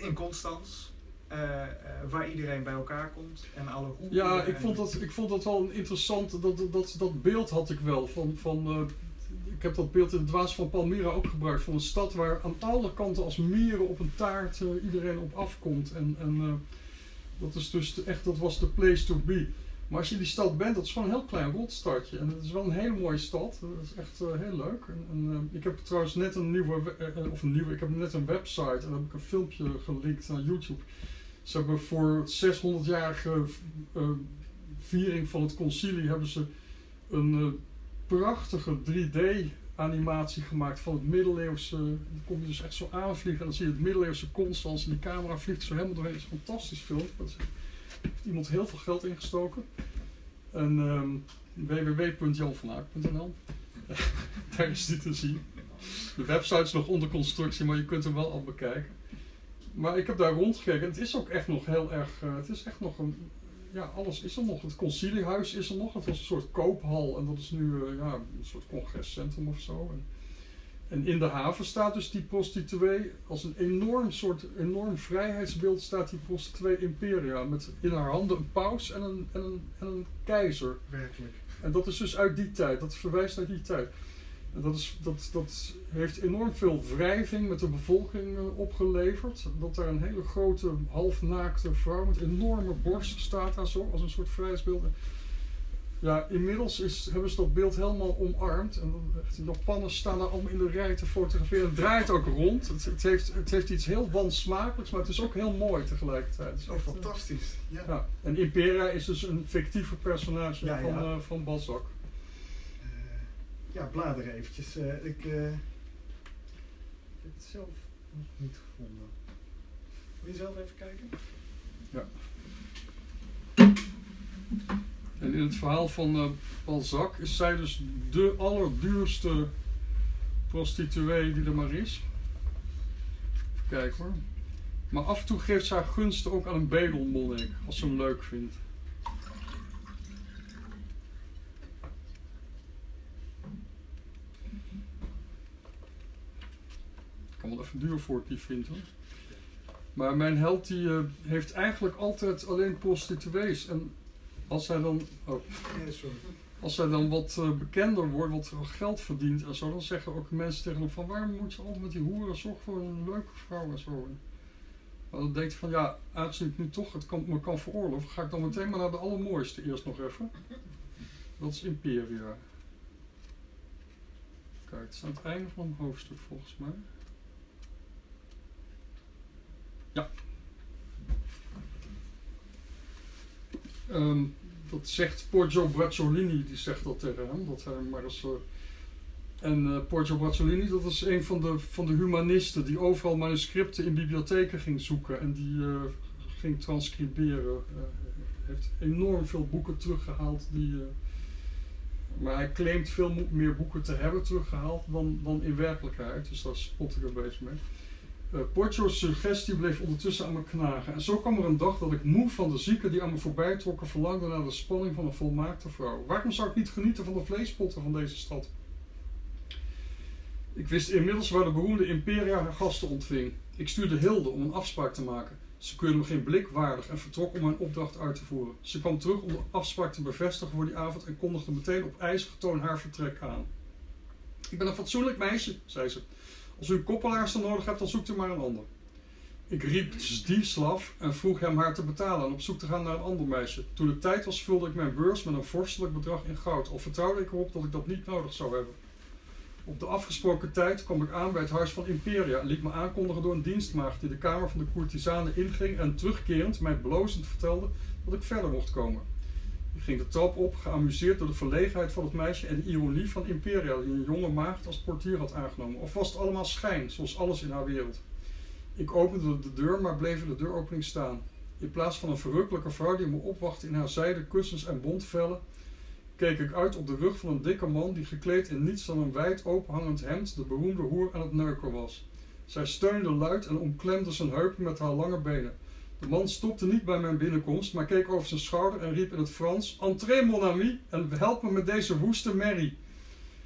[SPEAKER 2] In Constans, eh, eh, waar iedereen bij elkaar komt en alle
[SPEAKER 3] ja, ik vond, dat, ik vond dat wel een interessant. Dat, dat, dat, dat beeld had ik wel. Van, van, eh, ik heb dat beeld in het Dwaas van Palmyra ook gebruikt. Van een stad waar aan alle kanten als mieren op een taart eh, iedereen op afkomt. En, eh, dat, is dus de- echt, dat was de place to be. Maar als je die stad bent, dat is gewoon een heel klein rotstadje. En het is wel een hele mooie stad. Dat is echt eh, heel leuk. En, en, ik heb trouwens net een nieuwe, we- of een nieuwe, ik heb net een website en daar heb ik een filmpje gelinkt naar YouTube. Ze hebben voor het 600-jarige eh, viering van het concilie hebben ze een prachtige 3D-animatie gemaakt van het middeleeuwse. Dan kom je dus echt zo aanvliegen en dan zie je het middeleeuwse Constans en die camera vliegt zo helemaal doorheen. Het is fantastisch film. Is, heeft iemand heel veel geld ingestoken. En www.janvanhaak.nl Daar is die te zien. De website is nog onder constructie, maar je kunt hem wel al bekijken. Maar ik heb daar rondgekeken en het is ook echt nog heel erg. eh, het is echt nog een. Ja, alles is er nog. Het conciliehuis is er nog. Het was een soort koophal en dat is nu eh, ja, een soort congrescentrum of zo. En, en in de haven staat dus die prostituee als een enorm soort enorm vrijheidsbeeld staat die prostituee Imperia met in haar handen een paus en een, en een, en een keizer.
[SPEAKER 2] Werkelijk.
[SPEAKER 3] En dat is dus uit die tijd, dat verwijst naar die tijd. En dat, is, dat, dat heeft enorm veel wrijving met de bevolking eh, opgeleverd. Dat daar een hele grote, halfnaakte vrouw met enorme borst staat daar zo, als een soort vrijheidsbeeld. Ja, inmiddels is, hebben ze dat beeld helemaal omarmd. En de Japanners staan daar allemaal in de rij te fotograferen. Het draait ook rond. Het, het, heeft, het heeft iets heel wansmakelijks, maar het is ook heel mooi tegelijkertijd. Het is
[SPEAKER 2] Oh,
[SPEAKER 3] echt,
[SPEAKER 2] fantastisch. Ja.
[SPEAKER 3] ja. En Imperia is dus een fictieve personage
[SPEAKER 2] Ja,
[SPEAKER 3] van,
[SPEAKER 2] ja.
[SPEAKER 3] eh, van Balzac.
[SPEAKER 2] Ja, bladeren eventjes. Eh, ik, eh, ik heb het zelf nog niet gevonden. Wil je zelf even kijken?
[SPEAKER 3] En in het verhaal van eh, Balzac is zij dus de allerduurste prostituee die er maar is. Even kijken hoor. Maar af en toe geeft ze haar gunsten ook aan een bedelmonnik, als ze hem leuk vindt. Kan wel even duur voor die vindt hoor. Maar mijn held die eh, heeft eigenlijk altijd alleen prostituees. En als hij dan, oh, als hij dan wat eh, bekender wordt, wat geld verdient en zo, dan zeggen ook mensen tegen hem van waarom moet je altijd met die hoeren zorgen voor een leuke vrouw en zo. Maar dan denkt hij van ja, aangezien ik nu toch het kan, me kan veroorloven, ga ik dan meteen maar naar de allermooiste eerst nog even. Dat is Imperia. Kijk, het is aan het einde van een hoofdstuk volgens mij. Ja. Ehm, dat zegt Poggio Brazzolini, die zegt dat tegen dat hij maar eens... eh, en eh Poggio Brazzolini, dat is een van de, van de humanisten die overal manuscripten in bibliotheken ging zoeken en die eh, ging transcriberen. Heeft enorm veel boeken teruggehaald die... maar hij claimt veel meer boeken te hebben teruggehaald dan, dan in werkelijkheid, dus daar spot ik een beetje mee. Uh, suggestie bleef ondertussen aan me knagen. En zo kwam er een dag dat ik moe van de zieken die aan me voorbij trokken verlangde naar de spanning van een volmaakte vrouw. Waarom zou ik niet genieten van de vleespotten van deze stad? Ik wist inmiddels waar de beroemde Imperia haar gasten ontving. Ik stuurde Hilde om een afspraak te maken. Ze keurde me geen blik waardig en vertrok om mijn opdracht uit te voeren. Ze kwam terug om de afspraak te bevestigen voor die avond en kondigde meteen op ijzige toon haar vertrek aan. Ik ben een fatsoenlijk meisje, zei ze. Als u een koppelaarster nodig hebt, dan zoekt u maar een ander. Ik riep Stislav en vroeg hem haar te betalen en op zoek te gaan naar een ander meisje. Toen het tijd was, vulde ik mijn beurs met een vorstelijk bedrag in goud, al vertrouwde ik erop dat ik dat niet nodig zou hebben. Op de afgesproken tijd kwam ik aan bij het huis van Imperia en liet me aankondigen door een dienstmaagd die de kamer van de courtisane inging en terugkerend mij blozend vertelde dat ik verder mocht komen. Ging de trap op, geamuseerd door de verlegenheid van het meisje en de ironie van Imperia die een jonge maagd als portier had aangenomen. Of was het allemaal schijn, zoals alles in haar wereld? Ik opende de deur, maar bleef in de deuropening staan. In plaats van een verrukkelijke vrouw die me opwachtte in haar zijde kussens en bontvellen, keek ik uit op de rug van een dikke man die gekleed in niets dan een wijd openhangend hemd de beroemde hoer aan het neuken was. Zij steunde luid en omklemde zijn heupen met haar lange benen. De man stopte niet bij mijn binnenkomst, maar keek over zijn schouder en riep in het Frans: Entrez, mon ami, en help me met deze woeste merrie.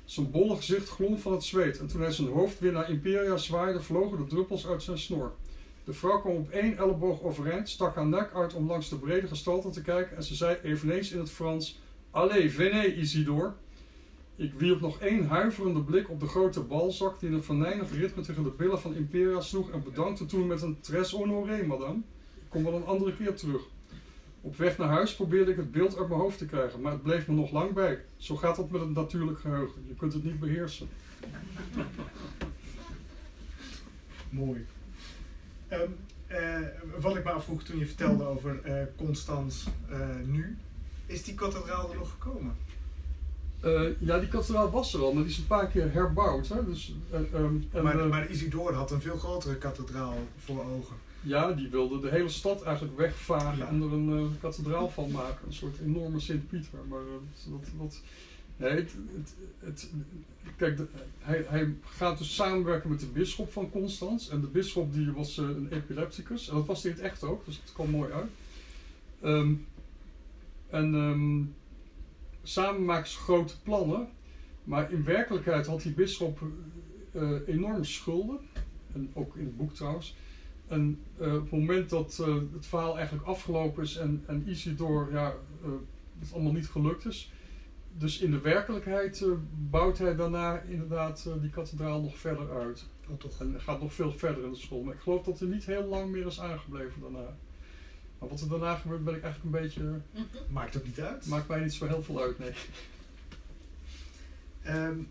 [SPEAKER 3] Zijn bolle gezicht glom van het zweet en toen hij zijn hoofd weer naar Imperia zwaaide, vlogen de druppels uit zijn snor. De vrouw kwam op één elleboog overeind, stak haar nek uit om langs de brede gestalte te kijken en ze zei eveneens in het Frans: Allez, venez, Isidore. Ik wierp nog één huiverende blik op de grote balzak die in een venijnig ritme tegen de billen van Imperia sloeg en bedankte toen met een tres honoré, madame. Ik kom wel een andere keer terug. Op weg naar huis probeerde ik het beeld uit mijn hoofd te krijgen, maar het bleef me nog lang bij. Zo gaat dat met het natuurlijk geheugen. Je kunt het niet beheersen.
[SPEAKER 2] Mooi. Um, uh, wat ik me afvroeg toen je vertelde over uh, Constans uh, nu, is die kathedraal er nog gekomen?
[SPEAKER 3] ja, die kathedraal was er al, maar die is een paar keer herbouwd. Hè? Dus, um,
[SPEAKER 2] en, maar, maar Isidore had een veel grotere kathedraal voor ogen.
[SPEAKER 3] Ja, die wilde de hele stad eigenlijk wegvagen en er een uh, kathedraal van maken. Een soort enorme Sint-Pieter. Maar uh, dat, dat, nee, het, het, het, kijk, de, hij, hij gaat dus samenwerken met de bisschop van Constans. En de bisschop die was uh, een epilepticus. En dat was hij in het echt ook, dus het kwam mooi uit. Um, en um, samen maken ze grote plannen. Maar in werkelijkheid had die bisschop enorme schulden. En ook in het boek trouwens. En uh, op het moment dat uh, het verhaal eigenlijk afgelopen is en, en Isidor ja, uh, het allemaal niet gelukt is. Dus in de werkelijkheid bouwt hij daarna inderdaad die kathedraal nog verder uit.
[SPEAKER 2] Oh, toch.
[SPEAKER 3] En gaat nog veel verder in de school. Maar ik geloof dat hij niet heel lang meer is aangebleven daarna. Maar wat er daarna gebeurt ben ik eigenlijk een beetje...
[SPEAKER 2] Maakt ook niet uit.
[SPEAKER 3] Maakt mij niet zo heel veel uit, nee.
[SPEAKER 2] Um,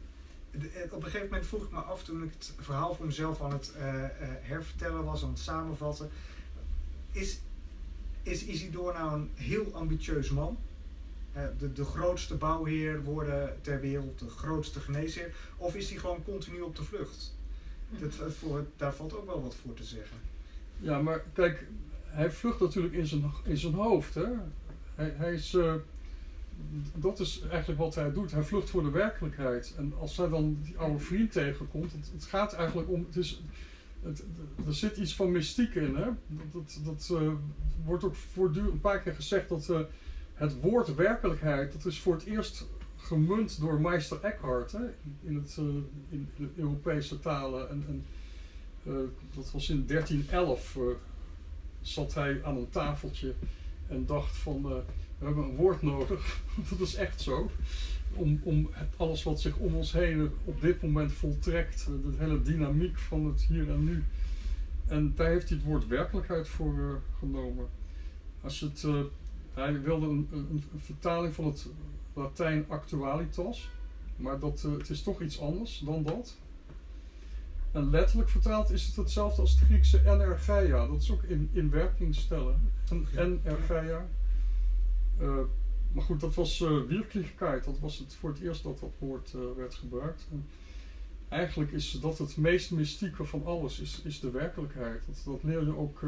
[SPEAKER 2] op een gegeven moment vroeg ik me af toen ik het verhaal voor mezelf aan het uh, uh, hervertellen was, aan het samenvatten. Is, is nou een heel ambitieus man? De, de grootste bouwheer worden ter wereld, de grootste geneesheer? Of is hij gewoon continu op de vlucht? Dat, voor, daar valt ook wel wat voor te zeggen.
[SPEAKER 3] Ja, maar kijk, hij vlucht natuurlijk in zijn, in zijn hoofd. Hè? Hij, hij is dat is eigenlijk wat hij doet. Hij vlucht voor de werkelijkheid. En als hij dan die oude vriend tegenkomt, het, gaat eigenlijk om. Het is, het, er zit iets van mystiek in. Hè? Dat, dat, uh, wordt ook voortdurend een paar keer gezegd dat uh, het woord werkelijkheid, dat is voor het eerst gemunt door Meister Eckhart hè? In, het, uh, in de Europese talen. En, en dat was in 1311. zat hij aan een tafeltje en dacht van we hebben een woord nodig, dat is echt zo. Om, om het, alles wat zich om ons heen op dit moment voltrekt, de hele dynamiek van het hier en nu. En daar heeft hij het woord werkelijkheid voor uh, genomen. Als het, uh, hij wilde een, een, een, vertaling van het Latijn actualitas, maar dat, uh, het is toch iets anders dan dat. En letterlijk vertaald is het hetzelfde als het Griekse energeia. Dat is ook in, in werking stellen. En energeia. Uh, maar goed, dat was uh. Dat was het voor het eerst dat dat woord uh, werd gebruikt. En eigenlijk is dat het meest mystieke van alles, is, is de werkelijkheid. Dat, dat leer je ook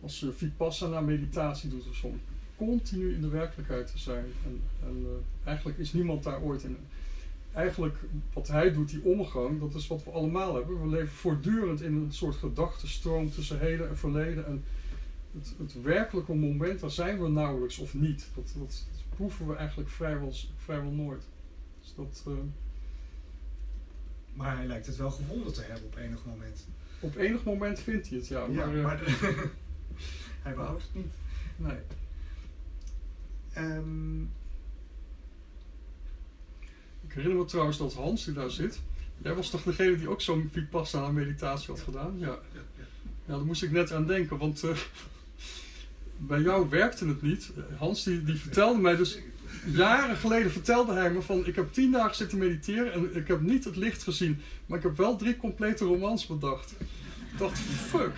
[SPEAKER 3] als je vipassana meditatie doet of zo. Continu in de werkelijkheid te zijn. En, en eigenlijk is niemand daar ooit in. eigenlijk wat hij doet, die omgang, dat is wat we allemaal hebben. We leven voortdurend in een soort gedachtenstroom tussen heden en verleden. En het, het werkelijke moment, daar zijn we nauwelijks of niet. Dat, dat, dat proeven we eigenlijk vrijwel, vrijwel nooit. Dus dat, eh,
[SPEAKER 2] Maar hij lijkt het wel gevonden te hebben op enig moment.
[SPEAKER 3] op enig moment vindt hij het, ja.
[SPEAKER 2] Ja,
[SPEAKER 3] Maar, eh,
[SPEAKER 2] hij behoudt het niet.
[SPEAKER 3] nee.
[SPEAKER 2] Ehm,
[SPEAKER 3] Ik herinner me trouwens dat Hans, die daar zit, jij was toch degene die ook zo'n Vipassana meditatie had gedaan? Ja. Ja, daar moest ik net aan denken, want eh, bij jou werkte het niet. Hans die, die vertelde mij dus, jaren geleden vertelde hij me van, ik heb tien dagen zitten mediteren en ik heb niet het licht gezien, maar ik heb wel drie complete romans bedacht. Ik dacht, fuck,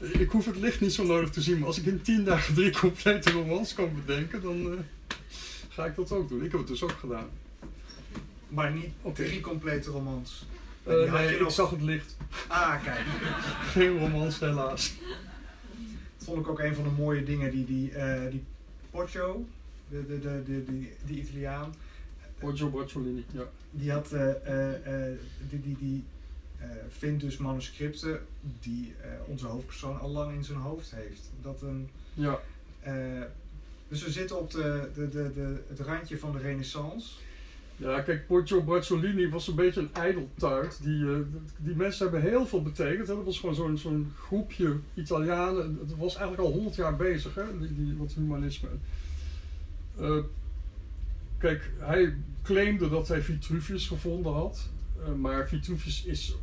[SPEAKER 3] ik hoef het licht niet zo nodig te zien, maar als ik in tien dagen drie complete romans kan bedenken, dan eh, ga ik dat ook doen. Ik heb het dus ook gedaan.
[SPEAKER 2] maar niet
[SPEAKER 3] Oké.
[SPEAKER 2] drie complete romans. Had
[SPEAKER 3] nee, ik
[SPEAKER 2] nog-
[SPEAKER 3] zag het licht.
[SPEAKER 2] Ah, kijk.
[SPEAKER 3] Geen romans helaas.
[SPEAKER 2] Vond ik ook een van de mooie dingen die, die, eh, die Poggio, de, de, de, de, die, die Italiaan,
[SPEAKER 3] Giorgio Bracciolini, ja.
[SPEAKER 2] die had, eh, eh, die, die, die vindt dus manuscripten die onze hoofdpersoon al lang in zijn hoofd heeft. Dat een,
[SPEAKER 3] Ja,
[SPEAKER 2] dus we zitten op de, de, de, de, het randje van de renaissance.
[SPEAKER 3] Ja kijk, Giorgio Bracciolini was een beetje een ijdeltuit. Die, eh, die mensen hebben heel veel betekend. Dat was gewoon zo'n zo'n groepje Italianen. Het was eigenlijk al honderd jaar bezig, hè, die, die, humanisme. Eh, kijk, hij claimde dat hij Vitruvius gevonden had. Eh, maar Vitruvius is,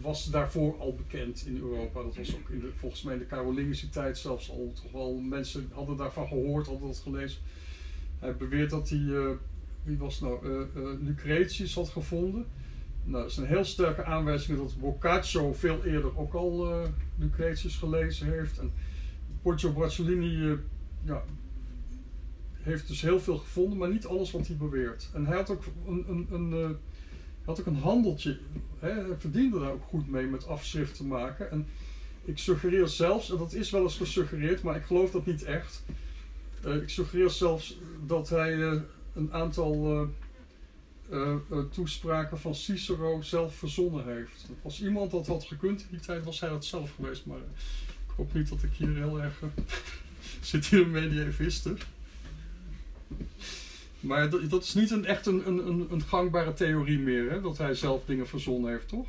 [SPEAKER 3] was daarvoor al bekend in Europa. Dat was ook in de, volgens mij in de Carolingische tijd zelfs al toch wel mensen hadden daarvan gehoord, hadden dat gelezen. Hij beweert dat hij, wie was nou, eh, Lucretius had gevonden. Nou, dat is een heel sterke aanwijzing dat Boccaccio veel eerder ook al eh, Lucretius gelezen heeft. En Poggio Bracciolini ja, heeft dus heel veel gevonden, maar niet alles wat hij beweert. En hij had ook een, een, een, had ook een handeltje. Hè? Hij verdiende daar ook goed mee met afschriften maken. En ik suggereer zelfs, en dat is wel eens gesuggereerd, maar ik geloof dat niet echt. Ik suggereer zelfs dat hij een aantal eh, eh, eh, toespraken van Cicero zelf verzonnen heeft. Als iemand dat had gekund in die tijd, was hij dat zelf geweest. Maar ik hoop niet dat ik hier heel erg. zit hier een medievisten. Maar dat, dat is niet een, echt een, een, een, gangbare theorie meer, hè? dat hij zelf dingen verzonnen heeft, toch?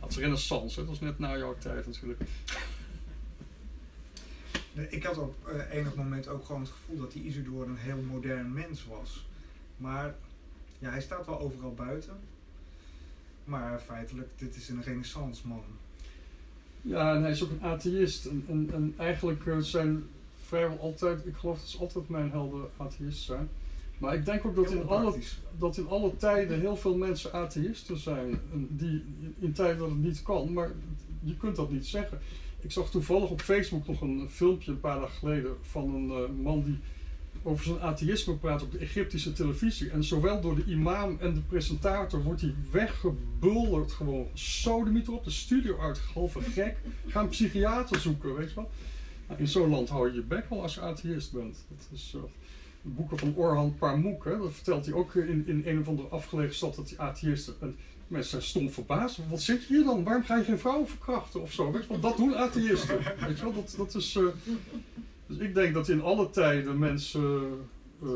[SPEAKER 3] Het is renaissance, hè? dat is net na jouw tijd natuurlijk.
[SPEAKER 2] Ik had op eh, enig moment ook gewoon het gevoel dat die Isidore een heel modern mens was. Maar ja, hij staat wel overal buiten. Maar feitelijk, dit is een renaissance man.
[SPEAKER 3] Ja, en hij is ook een atheïst. En, en, en eigenlijk eh, zijn vrijwel altijd, ik geloof dat ze altijd mijn helden atheïst zijn. Maar ik denk ook dat
[SPEAKER 2] Heel
[SPEAKER 3] in, alle, dat in alle tijden heel veel mensen atheïsten zijn. Die in tijden dat het niet kan, maar je kunt dat niet zeggen. Ik zag toevallig op Facebook nog een filmpje een paar dagen geleden van een eh, man die over zijn atheïsme praat op de Egyptische televisie. En zowel door de imam en de presentator wordt hij weggebulderd gewoon. Sodemieter op de studio uit, halve gek. Ga een psychiater zoeken, weet je wel. Nou, in zo'n land hou je je bek wel als je atheïst bent. Dat is eh, de boeken van Orhan Pamuk, dat vertelt hij ook in, in een of andere afgelegen stad dat hij atheïst is. En mensen zijn stom verbaasd. Wat zit je hier dan? Waarom ga je geen vrouwen verkrachten of zo? Weet je wel, dat doen atheïsten. Weet je wel, dat, dat is... eh, dus ik denk dat in alle tijden mensen eh,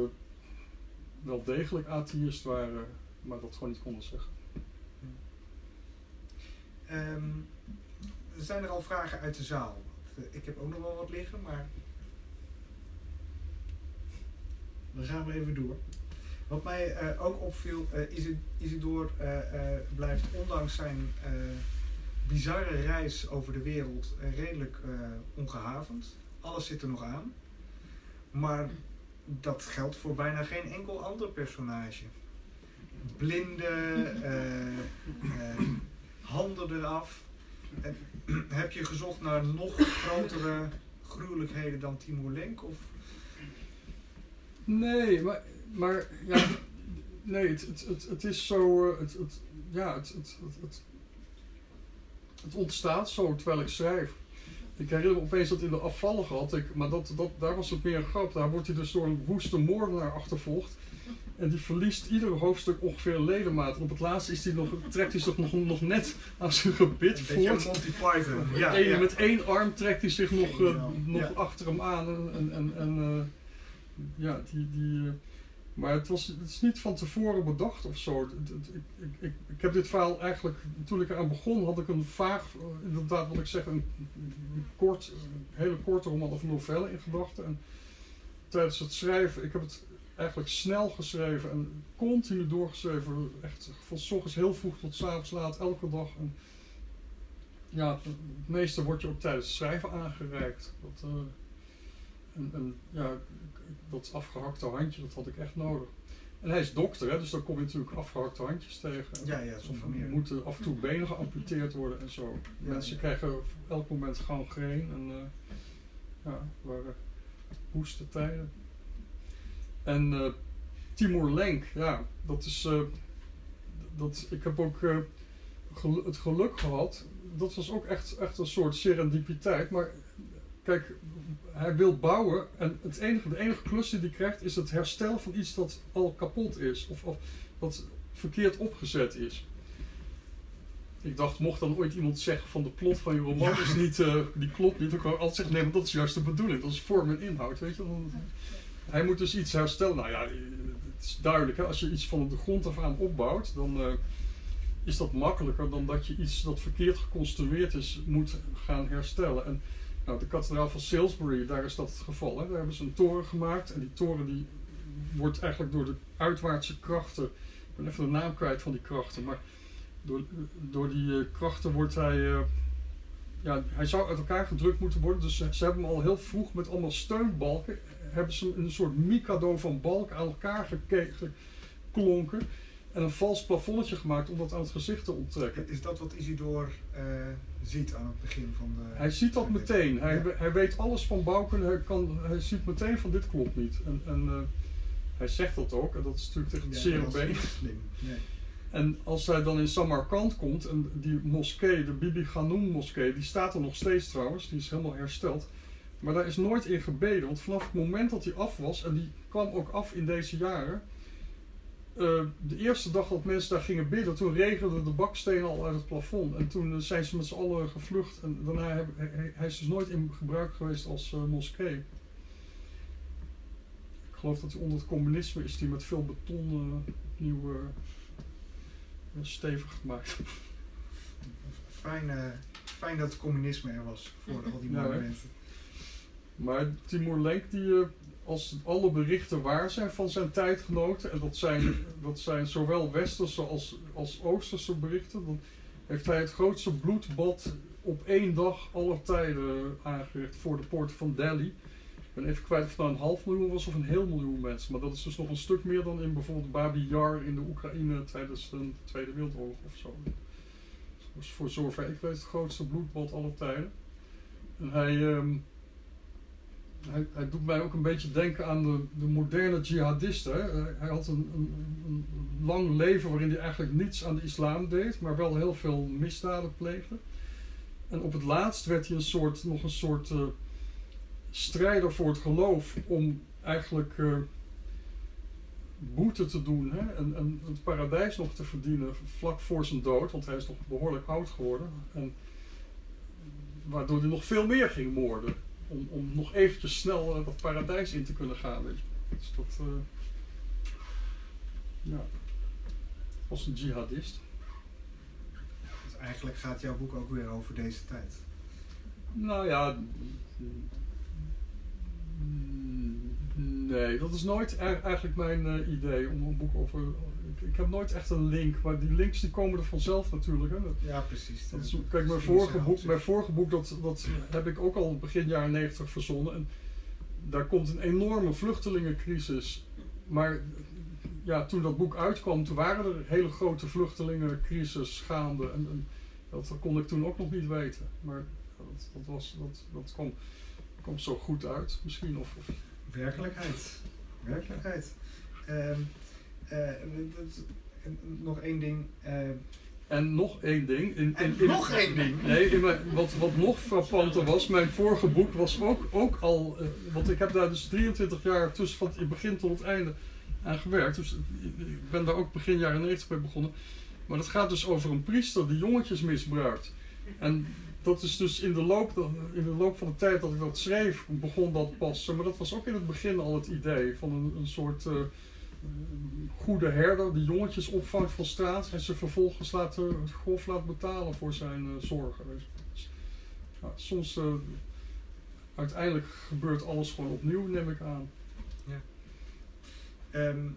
[SPEAKER 3] wel degelijk atheïst waren, maar dat gewoon niet konden zeggen.
[SPEAKER 2] Ehm, zijn er al vragen uit de zaal? Ik heb ook nog wel wat liggen, maar. Dan gaan we even door. Wat mij eh, ook opviel, eh Isi- Isidore eh, blijft ondanks zijn bizarre reis over de wereld redelijk eh, ongehavend. Alles zit er nog aan. Maar dat geldt voor bijna geen enkel ander personage. Blinde, eh, handen eraf. Heb je gezocht naar nog grotere gruwelijkheden dan Timur Lenk? Of?
[SPEAKER 3] Nee, maar, maar ja, nee, het, het, het, het is zo, eh, het, het, ja, het, het, het, het, ontstaat zo terwijl ik schrijf. Ik herinner me opeens dat in de afvallige had ik, maar dat, dat, daar was het meer een grap. Daar wordt hij dus door een woeste moordenaar achtervolgd. En die verliest ieder hoofdstuk ongeveer een ledemaat. En op het laatste is die nog, trekt hij zich nog, nog net aan zijn gebit voort.
[SPEAKER 2] Monty Python. Ja.
[SPEAKER 3] Met één arm trekt hij zich nog, eh, nog
[SPEAKER 2] Ja.
[SPEAKER 3] achter hem aan. En, en, en eh, ja, die, die, maar het, was, het is niet van tevoren bedacht of zo. Ik, ik, ik, heb dit verhaal eigenlijk, toen ik eraan begon, had ik een vaag, inderdaad wat ik zeg, een, kort, hele korte roman of novelle in gedachten. En tijdens het schrijven, ik heb het eigenlijk snel geschreven en continu doorgeschreven. Echt van s ochtends heel vroeg tot s avonds laat, elke dag. En ja, het meeste wordt je ook tijdens het schrijven aangereikt. Eh, ja, dat afgehakte handje, dat had ik echt nodig. En hij is dokter, hè, dus dan kom je natuurlijk afgehakte handjes tegen.
[SPEAKER 2] Ja, ja,
[SPEAKER 3] Er
[SPEAKER 2] meer.
[SPEAKER 3] moeten af en toe benen geamputeerd worden en zo.
[SPEAKER 2] Ja,
[SPEAKER 3] Mensen
[SPEAKER 2] ja.
[SPEAKER 3] krijgen op elk moment gangreen en uh, ja, waren woeste tijden. En uh, Timur Lenk, ja, dat is. Uh, dat, ik heb ook gel het geluk gehad. Dat was ook echt, echt een soort serendipiteit. Maar kijk, hij wil bouwen en het enige, de enige klus die hij krijgt is het herstel van iets dat al kapot is. Of, of dat verkeerd opgezet is. Ik dacht, mocht dan ooit iemand zeggen van de plot van je roman
[SPEAKER 2] Ja.
[SPEAKER 3] is niet, uh, die klopt niet, dan kan ik altijd zeggen, nee, maar dat is juist de bedoeling. Dat is vorm en inhoud, weet je. Dan, hij moet dus iets herstellen. Nou ja, het is duidelijk, hè? als je iets van de grond af aan opbouwt, dan uh, is dat makkelijker dan dat je iets dat verkeerd geconstrueerd is, moet gaan herstellen. En nou, de kathedraal van Salisbury, daar is dat het geval. Daar hebben ze een toren gemaakt en die toren die wordt eigenlijk door de uitwaartse krachten, ik ben even de naam kwijt van die krachten, maar door, door die uh, krachten wordt hij, uh, ja, hij zou uit elkaar gedrukt moeten worden. Dus ze, hebben hem al heel vroeg met allemaal steunbalken, hebben ze een soort mikado van balken aan elkaar geklonken. En een vals plafonnetje gemaakt om dat aan het gezicht te onttrekken.
[SPEAKER 2] Is dat wat Isidor uh, ziet aan het begin van de...
[SPEAKER 3] Hij ziet dat meteen. Hij, ja. hij weet alles van bouwkunde. Hij, kan, hij ziet meteen van dit klopt niet. En, en uh, hij zegt dat ook. En dat is natuurlijk tegen het zere been.
[SPEAKER 2] Nee.
[SPEAKER 3] En als hij dan in Samarkand komt, en die moskee, de Bibi Ghanum moskee, die staat er nog steeds trouwens, die is helemaal hersteld. Maar daar is nooit in gebeden, want vanaf het moment dat hij af was, en die kwam ook af in deze jaren, uh, de eerste dag dat mensen daar gingen bidden, toen regenden de bakstenen al uit het plafond. En toen uh, zijn ze met z'n allen gevlucht. En daarna hebben, hij, hij is dus nooit in gebruik geweest als uh, moskee. Ik geloof dat hij onder het communisme is die met veel beton opnieuw stevig gemaakt.
[SPEAKER 2] Fijn, fijn dat het communisme er was voor al die monumenten.
[SPEAKER 3] Maar Timur Lenk, die, uh, als alle berichten waar zijn van zijn tijdgenoten, en dat zijn, dat zijn zowel westerse als, als oosterse berichten, dan heeft hij het grootste bloedbad op één dag aller tijden aangericht voor de poorten van Delhi. Ik ben even kwijt of het nou een half miljoen was of een heel miljoen mensen. Maar dat is dus nog een stuk meer dan in bijvoorbeeld Babi Yar in de Oekraïne tijdens de Tweede Wereldoorlog of zo. Dus voor zover ik weet het grootste bloedbad aller tijden. En hij, um, hij, doet mij ook een beetje denken aan de, de moderne jihadisten. Hij had een, een, een, lang leven waarin hij eigenlijk niets aan de islam deed, maar wel heel veel misdaden pleegde. En op het laatst werd hij een soort, nog een soort uh, strijder voor het geloof om eigenlijk uh, boete te doen hè? En, en, het paradijs nog te verdienen vlak voor zijn dood, want hij is nog behoorlijk oud geworden. En, waardoor hij nog veel meer ging moorden. Om, om nog eventjes snel uh, dat paradijs in te kunnen gaan. Weet je. Dus dat uh, ja, was een jihadist.
[SPEAKER 2] Dus eigenlijk gaat jouw boek ook weer over deze tijd.
[SPEAKER 3] Nou ja, nee, dat is nooit eigenlijk mijn uh, idee om een boek over. Ik, heb nooit echt een link, maar die links die komen er vanzelf natuurlijk. Hè. Dat,
[SPEAKER 2] ja, precies.
[SPEAKER 3] Dat is, kijk, mijn vorige boek, mijn vorige boek dat, dat heb ik ook al begin jaren 90 verzonnen. En daar komt een enorme vluchtelingencrisis. Maar ja, toen dat boek uitkwam, toen waren er hele grote vluchtelingencrisis gaande. En, en dat kon ik toen ook nog niet weten. Maar dat, dat, was, dat, dat kwam, kwam zo goed uit, misschien. Of, of
[SPEAKER 2] Werkelijkheid. Werkelijkheid. Dat, nog één ding. Uh,
[SPEAKER 3] en nog één ding. In,
[SPEAKER 2] en
[SPEAKER 3] in, in,
[SPEAKER 2] nog één ding.
[SPEAKER 3] Nee, wat, wat nog frappanter was, mijn vorige boek was ook, ook al. Uh, want ik heb daar dus 23 jaar tussen van het begin tot het einde. aan gewerkt. Dus ik ben daar ook begin jaren 90 mee begonnen. Maar dat gaat dus over een priester die jongetjes misbruikt. En dat is dus in de, loop, in de loop van de tijd dat ik dat schreef, begon dat pas. Maar dat was ook in het begin al het idee van een, een soort uh, goede herder die jongetjes opvangt van straat en ze vervolgens laat, uh, grof laat betalen voor zijn uh, zorgen. Dus, ja, soms, uiteindelijk gebeurt alles gewoon opnieuw, neem ik aan.
[SPEAKER 2] Ja. Um,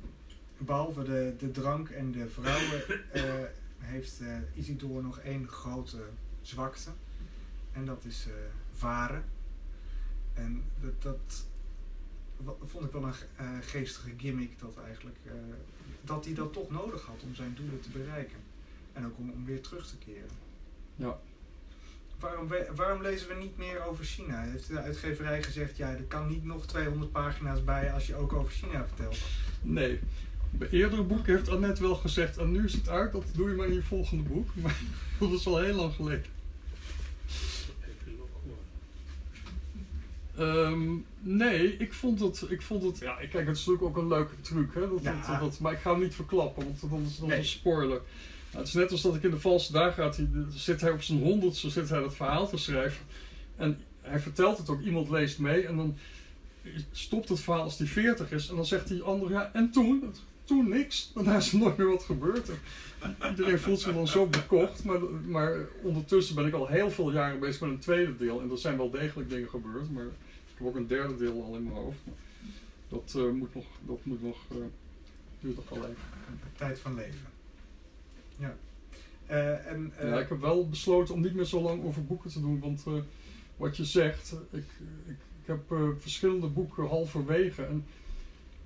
[SPEAKER 2] behalve de, de drank en de vrouwen heeft Isidore nog één grote zwakte. En dat is uh, varen. En dat, dat vond ik wel een uh, geestige gimmick dat eigenlijk uh, dat hij dat toch nodig had om zijn doelen te bereiken. En ook om, om weer terug te keren.
[SPEAKER 3] Ja.
[SPEAKER 2] Waarom, waarom lezen we niet meer over China? Heeft de uitgeverij gezegd, ja, er kan niet nog 200 pagina's bij als je ook over China vertelt?
[SPEAKER 3] Nee. Bij eerdere boeken heeft Annette wel gezegd, en nu is het uit, dat doe je maar in je volgende boek. Maar dat is al heel lang geleden. Um, nee, ik vond het, ik vond het, ja, kijk, het is natuurlijk ook een leuke truc, hè, dat, ja. dat, dat, maar ik ga hem niet verklappen, want is, dat nee. een spoiler. Nou, het is net als dat ik in de valse dag gaat, zit hij op zijn honderdste, zit hij dat verhaal te schrijven. En hij vertelt het ook, iemand leest mee en dan stopt het verhaal als hij 40 is en dan zegt die ander, ja, en toen? Toen niks, daarna is er nooit meer wat gebeurd. Iedereen voelt zich dan zo bekocht, maar, maar ondertussen ben ik al heel veel jaren bezig met een tweede deel en er zijn wel degelijk dingen gebeurd, maar ik heb ook een derde deel al in mijn hoofd. Dat uh, moet nog, dat moet nog, uh, duurt nog wel even.
[SPEAKER 2] Tijd van leven. Ja. Uh, en,
[SPEAKER 3] ja, ik heb wel besloten om niet meer zo lang over boeken te doen, want wat je zegt, ik, ik, ik heb verschillende boeken halverwege en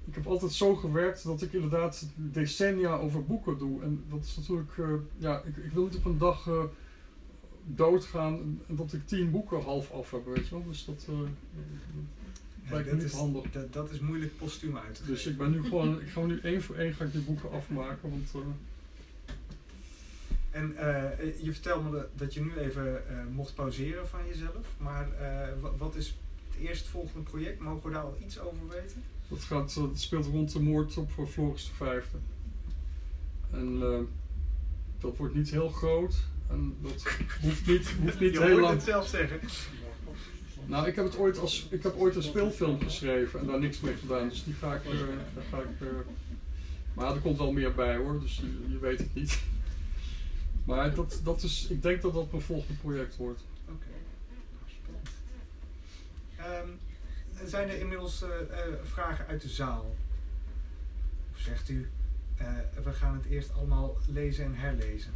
[SPEAKER 3] ik heb altijd zo gewerkt dat ik inderdaad decennia over boeken doe. En dat is natuurlijk, ja, ik, ik wil niet op een dag doodgaan en dat ik tien boeken half af heb, weet je wel. Dus dat uh, lijkt me niet
[SPEAKER 2] is,
[SPEAKER 3] handig.
[SPEAKER 2] Dat, dat, is moeilijk postuum uit te
[SPEAKER 3] Dus ik ben nu gewoon, ik ga nu één voor één ga ik die boeken afmaken, want... Uh,
[SPEAKER 2] en uh, je vertelde me dat je nu even mocht pauzeren van jezelf, maar wat is het eerstvolgende project? Mogen we daar al iets over weten?
[SPEAKER 3] Dat, gaat, dat speelt rond de moord op Floris de Vijfde. En dat wordt niet heel groot. En dat hoeft niet, hoeft niet
[SPEAKER 2] je
[SPEAKER 3] heel lang.
[SPEAKER 2] het zelf zeggen.
[SPEAKER 3] Nou, ik heb, het ooit als, ik heb ooit een speelfilm geschreven en daar niks mee gedaan. Dus die ga ik. Uh, daar ga ik uh, maar er komt wel meer bij hoor, dus je, je weet het niet. Maar dat, dat is, ik denk dat dat mijn volgende project wordt.
[SPEAKER 2] Oké. Okay. Um, zijn er inmiddels uh, vragen uit de zaal? Of zegt u, we gaan het eerst allemaal lezen en herlezen?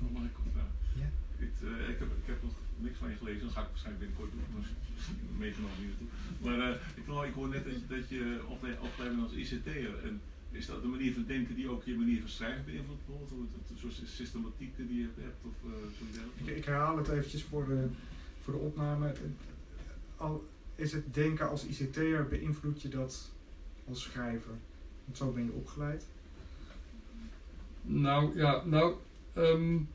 [SPEAKER 5] Nog mag ik vragen? Ja. Ik, uh, ik, heb, ik heb nog niks van je gelezen, dat ga ik waarschijnlijk binnenkort doen, maar meegenomen hier naartoe. Maar ik, ik hoor net dat, dat je opgeleid bent als ICT'er. En is dat de manier van denken die ook je manier van schrijven beïnvloedt? Bijvoorbeeld, een soort systematiek die je hebt? Of, uh,
[SPEAKER 2] ik, ik, herhaal het eventjes voor de, voor de opname. Al is het denken als ICT'er, beïnvloed je dat als schrijver? Want zo ben je opgeleid.
[SPEAKER 3] Nou ja, nou Um,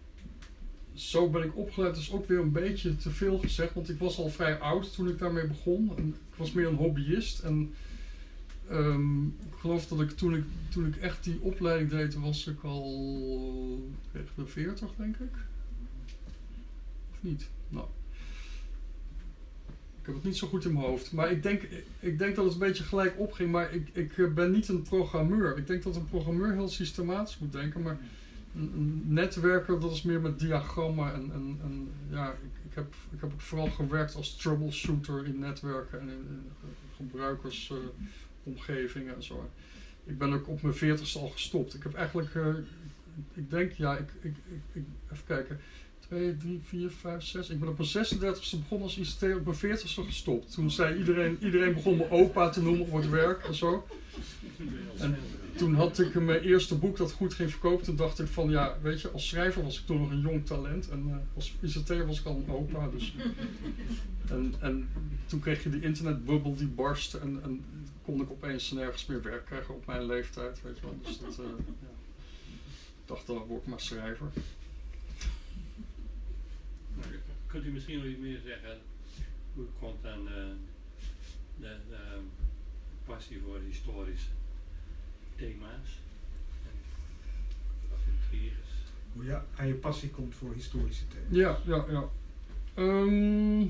[SPEAKER 3] zo ben ik opgeleid, is ook weer een beetje te veel gezegd, want ik was al vrij oud toen ik daarmee begon. Ik was meer een hobbyist. En um, ik geloof dat ik toen, ik toen ik echt die opleiding deed, was ik al tegen de 40, denk ik. Of niet? Nou. Ik heb het niet zo goed in mijn hoofd. Maar ik denk, ik denk dat het een beetje gelijk opging. Maar ik, ik ben niet een programmeur. Ik denk dat een programmeur heel systematisch moet denken. Maar een netwerker, dat is meer met diagrammen. En, en, en ja, ik, ik, heb, ik heb vooral gewerkt als troubleshooter in netwerken en in, in gebruikersomgevingen en zo. Ik ben ook op mijn veertigste al gestopt. Ik heb eigenlijk, uh, ik denk, ja, ik, ik, ik, even kijken. 2, 3, 4, 5, 6. Ik ben op mijn 36e begonnen als ICT, op mijn 40ste gestopt. Toen zei iedereen, iedereen begon me opa te noemen voor het werk en zo. En toen had ik mijn eerste boek dat goed ging verkopen. Toen dacht ik van ja, weet je, als schrijver was ik toen nog een jong talent. En uh, als ICT'er was ik al een opa. Dus. en, en toen kreeg je die internetbubbel die barst. En, en kon ik opeens nergens meer werk krijgen op mijn leeftijd. Weet je wel. Dus dat, uh, ja. ik dacht dan word ik maar schrijver.
[SPEAKER 6] Kunt u misschien nog iets meer zeggen hoe komt aan uh, de, de pas passie voor historische thema's.
[SPEAKER 2] Hoe je aan je passie komt voor historische thema's.
[SPEAKER 3] Ja, ja, ja. Ehm,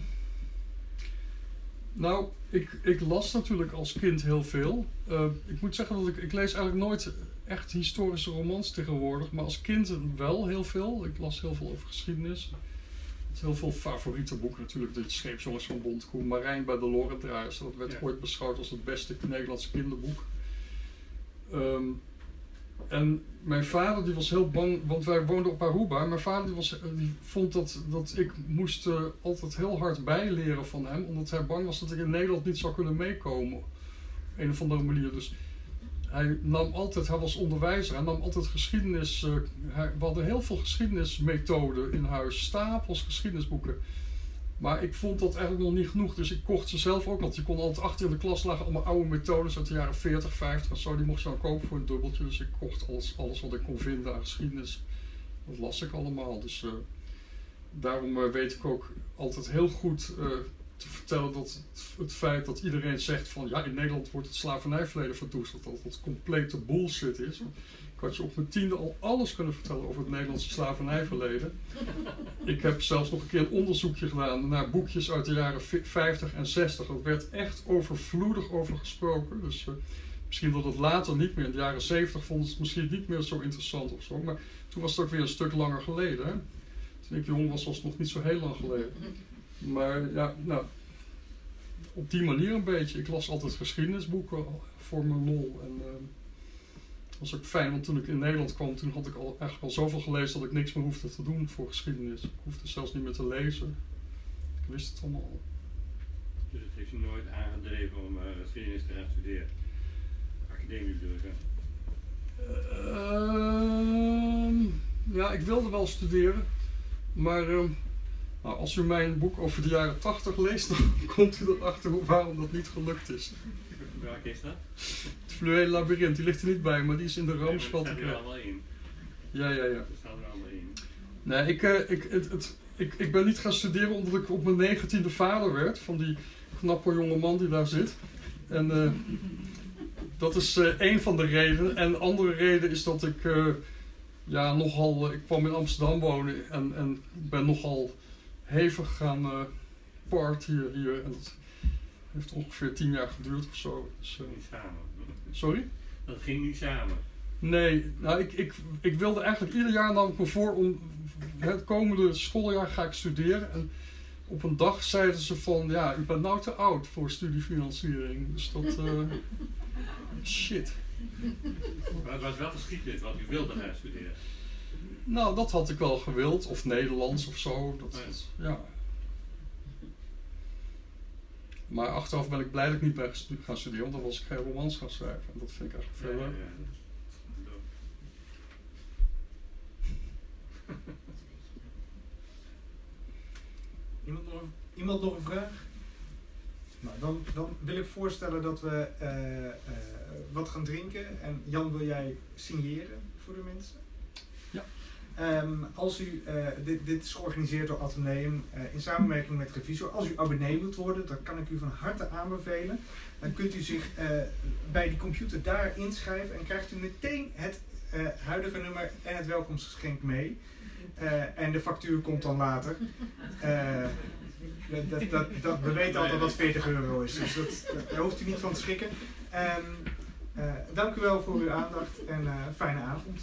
[SPEAKER 3] nou, ik, ik las natuurlijk als kind heel veel. Eh, ik moet zeggen dat ik, ik lees eigenlijk nooit echt historische romans tegenwoordig, maar als kind wel heel veel. Ik las heel veel over geschiedenis. Heel veel favoriete boeken natuurlijk. De Scheepsjongens van Bondkoen, Marijn bij de Lorendraaiers. Dat werd
[SPEAKER 6] Ja.
[SPEAKER 3] ooit beschouwd als het beste Nederlandse kinderboek. Ehm, en mijn vader die was heel bang, want wij woonden op Aruba. Mijn vader die was, die vond dat, dat ik moest eh, altijd heel hard bijleren van hem. Omdat hij bang was dat ik in Nederland niet zou kunnen meekomen. Op een of andere manier. Dus hij nam altijd, hij was onderwijzer, hij nam altijd geschiedenis. eh, hij, we hadden heel veel geschiedenismethoden in huis. Stapels geschiedenisboeken. Maar ik vond dat eigenlijk nog niet genoeg, dus ik kocht ze zelf ook. Want je kon altijd achter in de klas lagen allemaal oude methodes uit de jaren 40, 50 en zo. Die mocht je dan kopen voor een dubbeltje. Dus ik kocht alles, wat ik kon vinden aan geschiedenis. Dat las ik allemaal. Dus eh, daarom eh, weet ik ook altijd heel goed te vertellen dat het, feit dat iedereen zegt van ja, in Nederland wordt het slavernijverleden verdoezeld, dat dat complete bullshit is. Ik had je op mijn tiende al alles kunnen vertellen over het Nederlandse slavernijverleden. Ik heb zelfs nog een keer een onderzoekje gedaan naar boekjes uit de jaren vi- 50 en 60. Er werd echt overvloedig over gesproken. Dus eh, misschien dat het later niet meer, in de jaren 70 vonden ze het misschien niet meer zo interessant of zo. Maar toen was het ook weer een stuk langer geleden. Hè? Toen ik jong was, was het nog niet zo heel lang geleden. Maar ja, nou, op die manier een beetje. Ik las altijd geschiedenisboeken voor mijn lol. En eh, dat was ook fijn, want toen ik in Nederland kwam, toen had ik al, eigenlijk al zoveel gelezen dat ik niks meer hoefde te doen voor geschiedenis. Ik hoefde zelfs niet meer te lezen. Ik wist het allemaal al.
[SPEAKER 6] Dus het heeft je nooit aangedreven om uh, geschiedenis te gaan studeren. Academie bedoel ik. hè?
[SPEAKER 3] Ehm, ja, ik wilde wel studeren, maar ehm, nou, als u mijn boek over de jaren 80 leest, dan komt u erachter hoe- waarom dat niet gelukt is.
[SPEAKER 6] Welke is dat?
[SPEAKER 3] Het fluwele labyrint, die ligt er niet bij, maar die is in de Ramspad.
[SPEAKER 6] Dat staat er allemaal in.
[SPEAKER 3] Ja, ja, ja.
[SPEAKER 6] Dat staat er allemaal in.
[SPEAKER 3] Nee, ik, eh, ik, het, het, ik, ik ben niet gaan studeren omdat ik op mijn negentiende vader werd van die knappe jonge man die daar zit. En eh, dat is eh één van de redenen. En de andere reden is dat ik ja, nogal, ik kwam in Amsterdam wonen en, en ben nogal hevig gaan eh partyen hier. En dat heeft ongeveer tien jaar geduurd of zo. Dus, eh,
[SPEAKER 6] Niet samen.
[SPEAKER 3] sorry?
[SPEAKER 6] Dat ging niet samen.
[SPEAKER 3] Nee, nou, ik, ik, ik wilde eigenlijk ieder jaar nam ik me voor om het komende schooljaar ga ik studeren. En op een dag zeiden ze van, ja, u bent nou te oud voor studiefinanciering. Dus dat, eh, shit.
[SPEAKER 6] Maar het was wel geschiedenis wat u wilde gaan studeren.
[SPEAKER 3] Nou, dat had ik wel gewild. Of Nederlands of zo. Dat, dat- ja. Maar achteraf ben ik blij dat ik niet ben gaan studeren, want dan was ik geen romans gaan schrijven. En dat vind ik eigenlijk veel
[SPEAKER 6] Ja, ja,
[SPEAKER 3] leuker.
[SPEAKER 6] ja. Dat-
[SPEAKER 2] Iemand nog, een- iemand nog een vraag? Nou, dan, dan wil ik voorstellen dat we eh, eh, wat gaan drinken. En Jan, wil jij signeren voor de mensen? Ehm, als u, eh, dit, dit is georganiseerd door Atheneum eh, in samenwerking met Revisor. Als u abonnee wilt worden, dan kan ik u van harte aanbevelen. Dan kunt u zich eh, bij die computer daar inschrijven en krijgt u meteen het huidige nummer en het welkomstgeschenk mee. En de factuur komt dan later. Dat, dat, dat, we weten altijd dat 40 euro is, dus dat, daar hoeft u niet van te schrikken. Eh, dank u wel voor uw aandacht en fijne avond.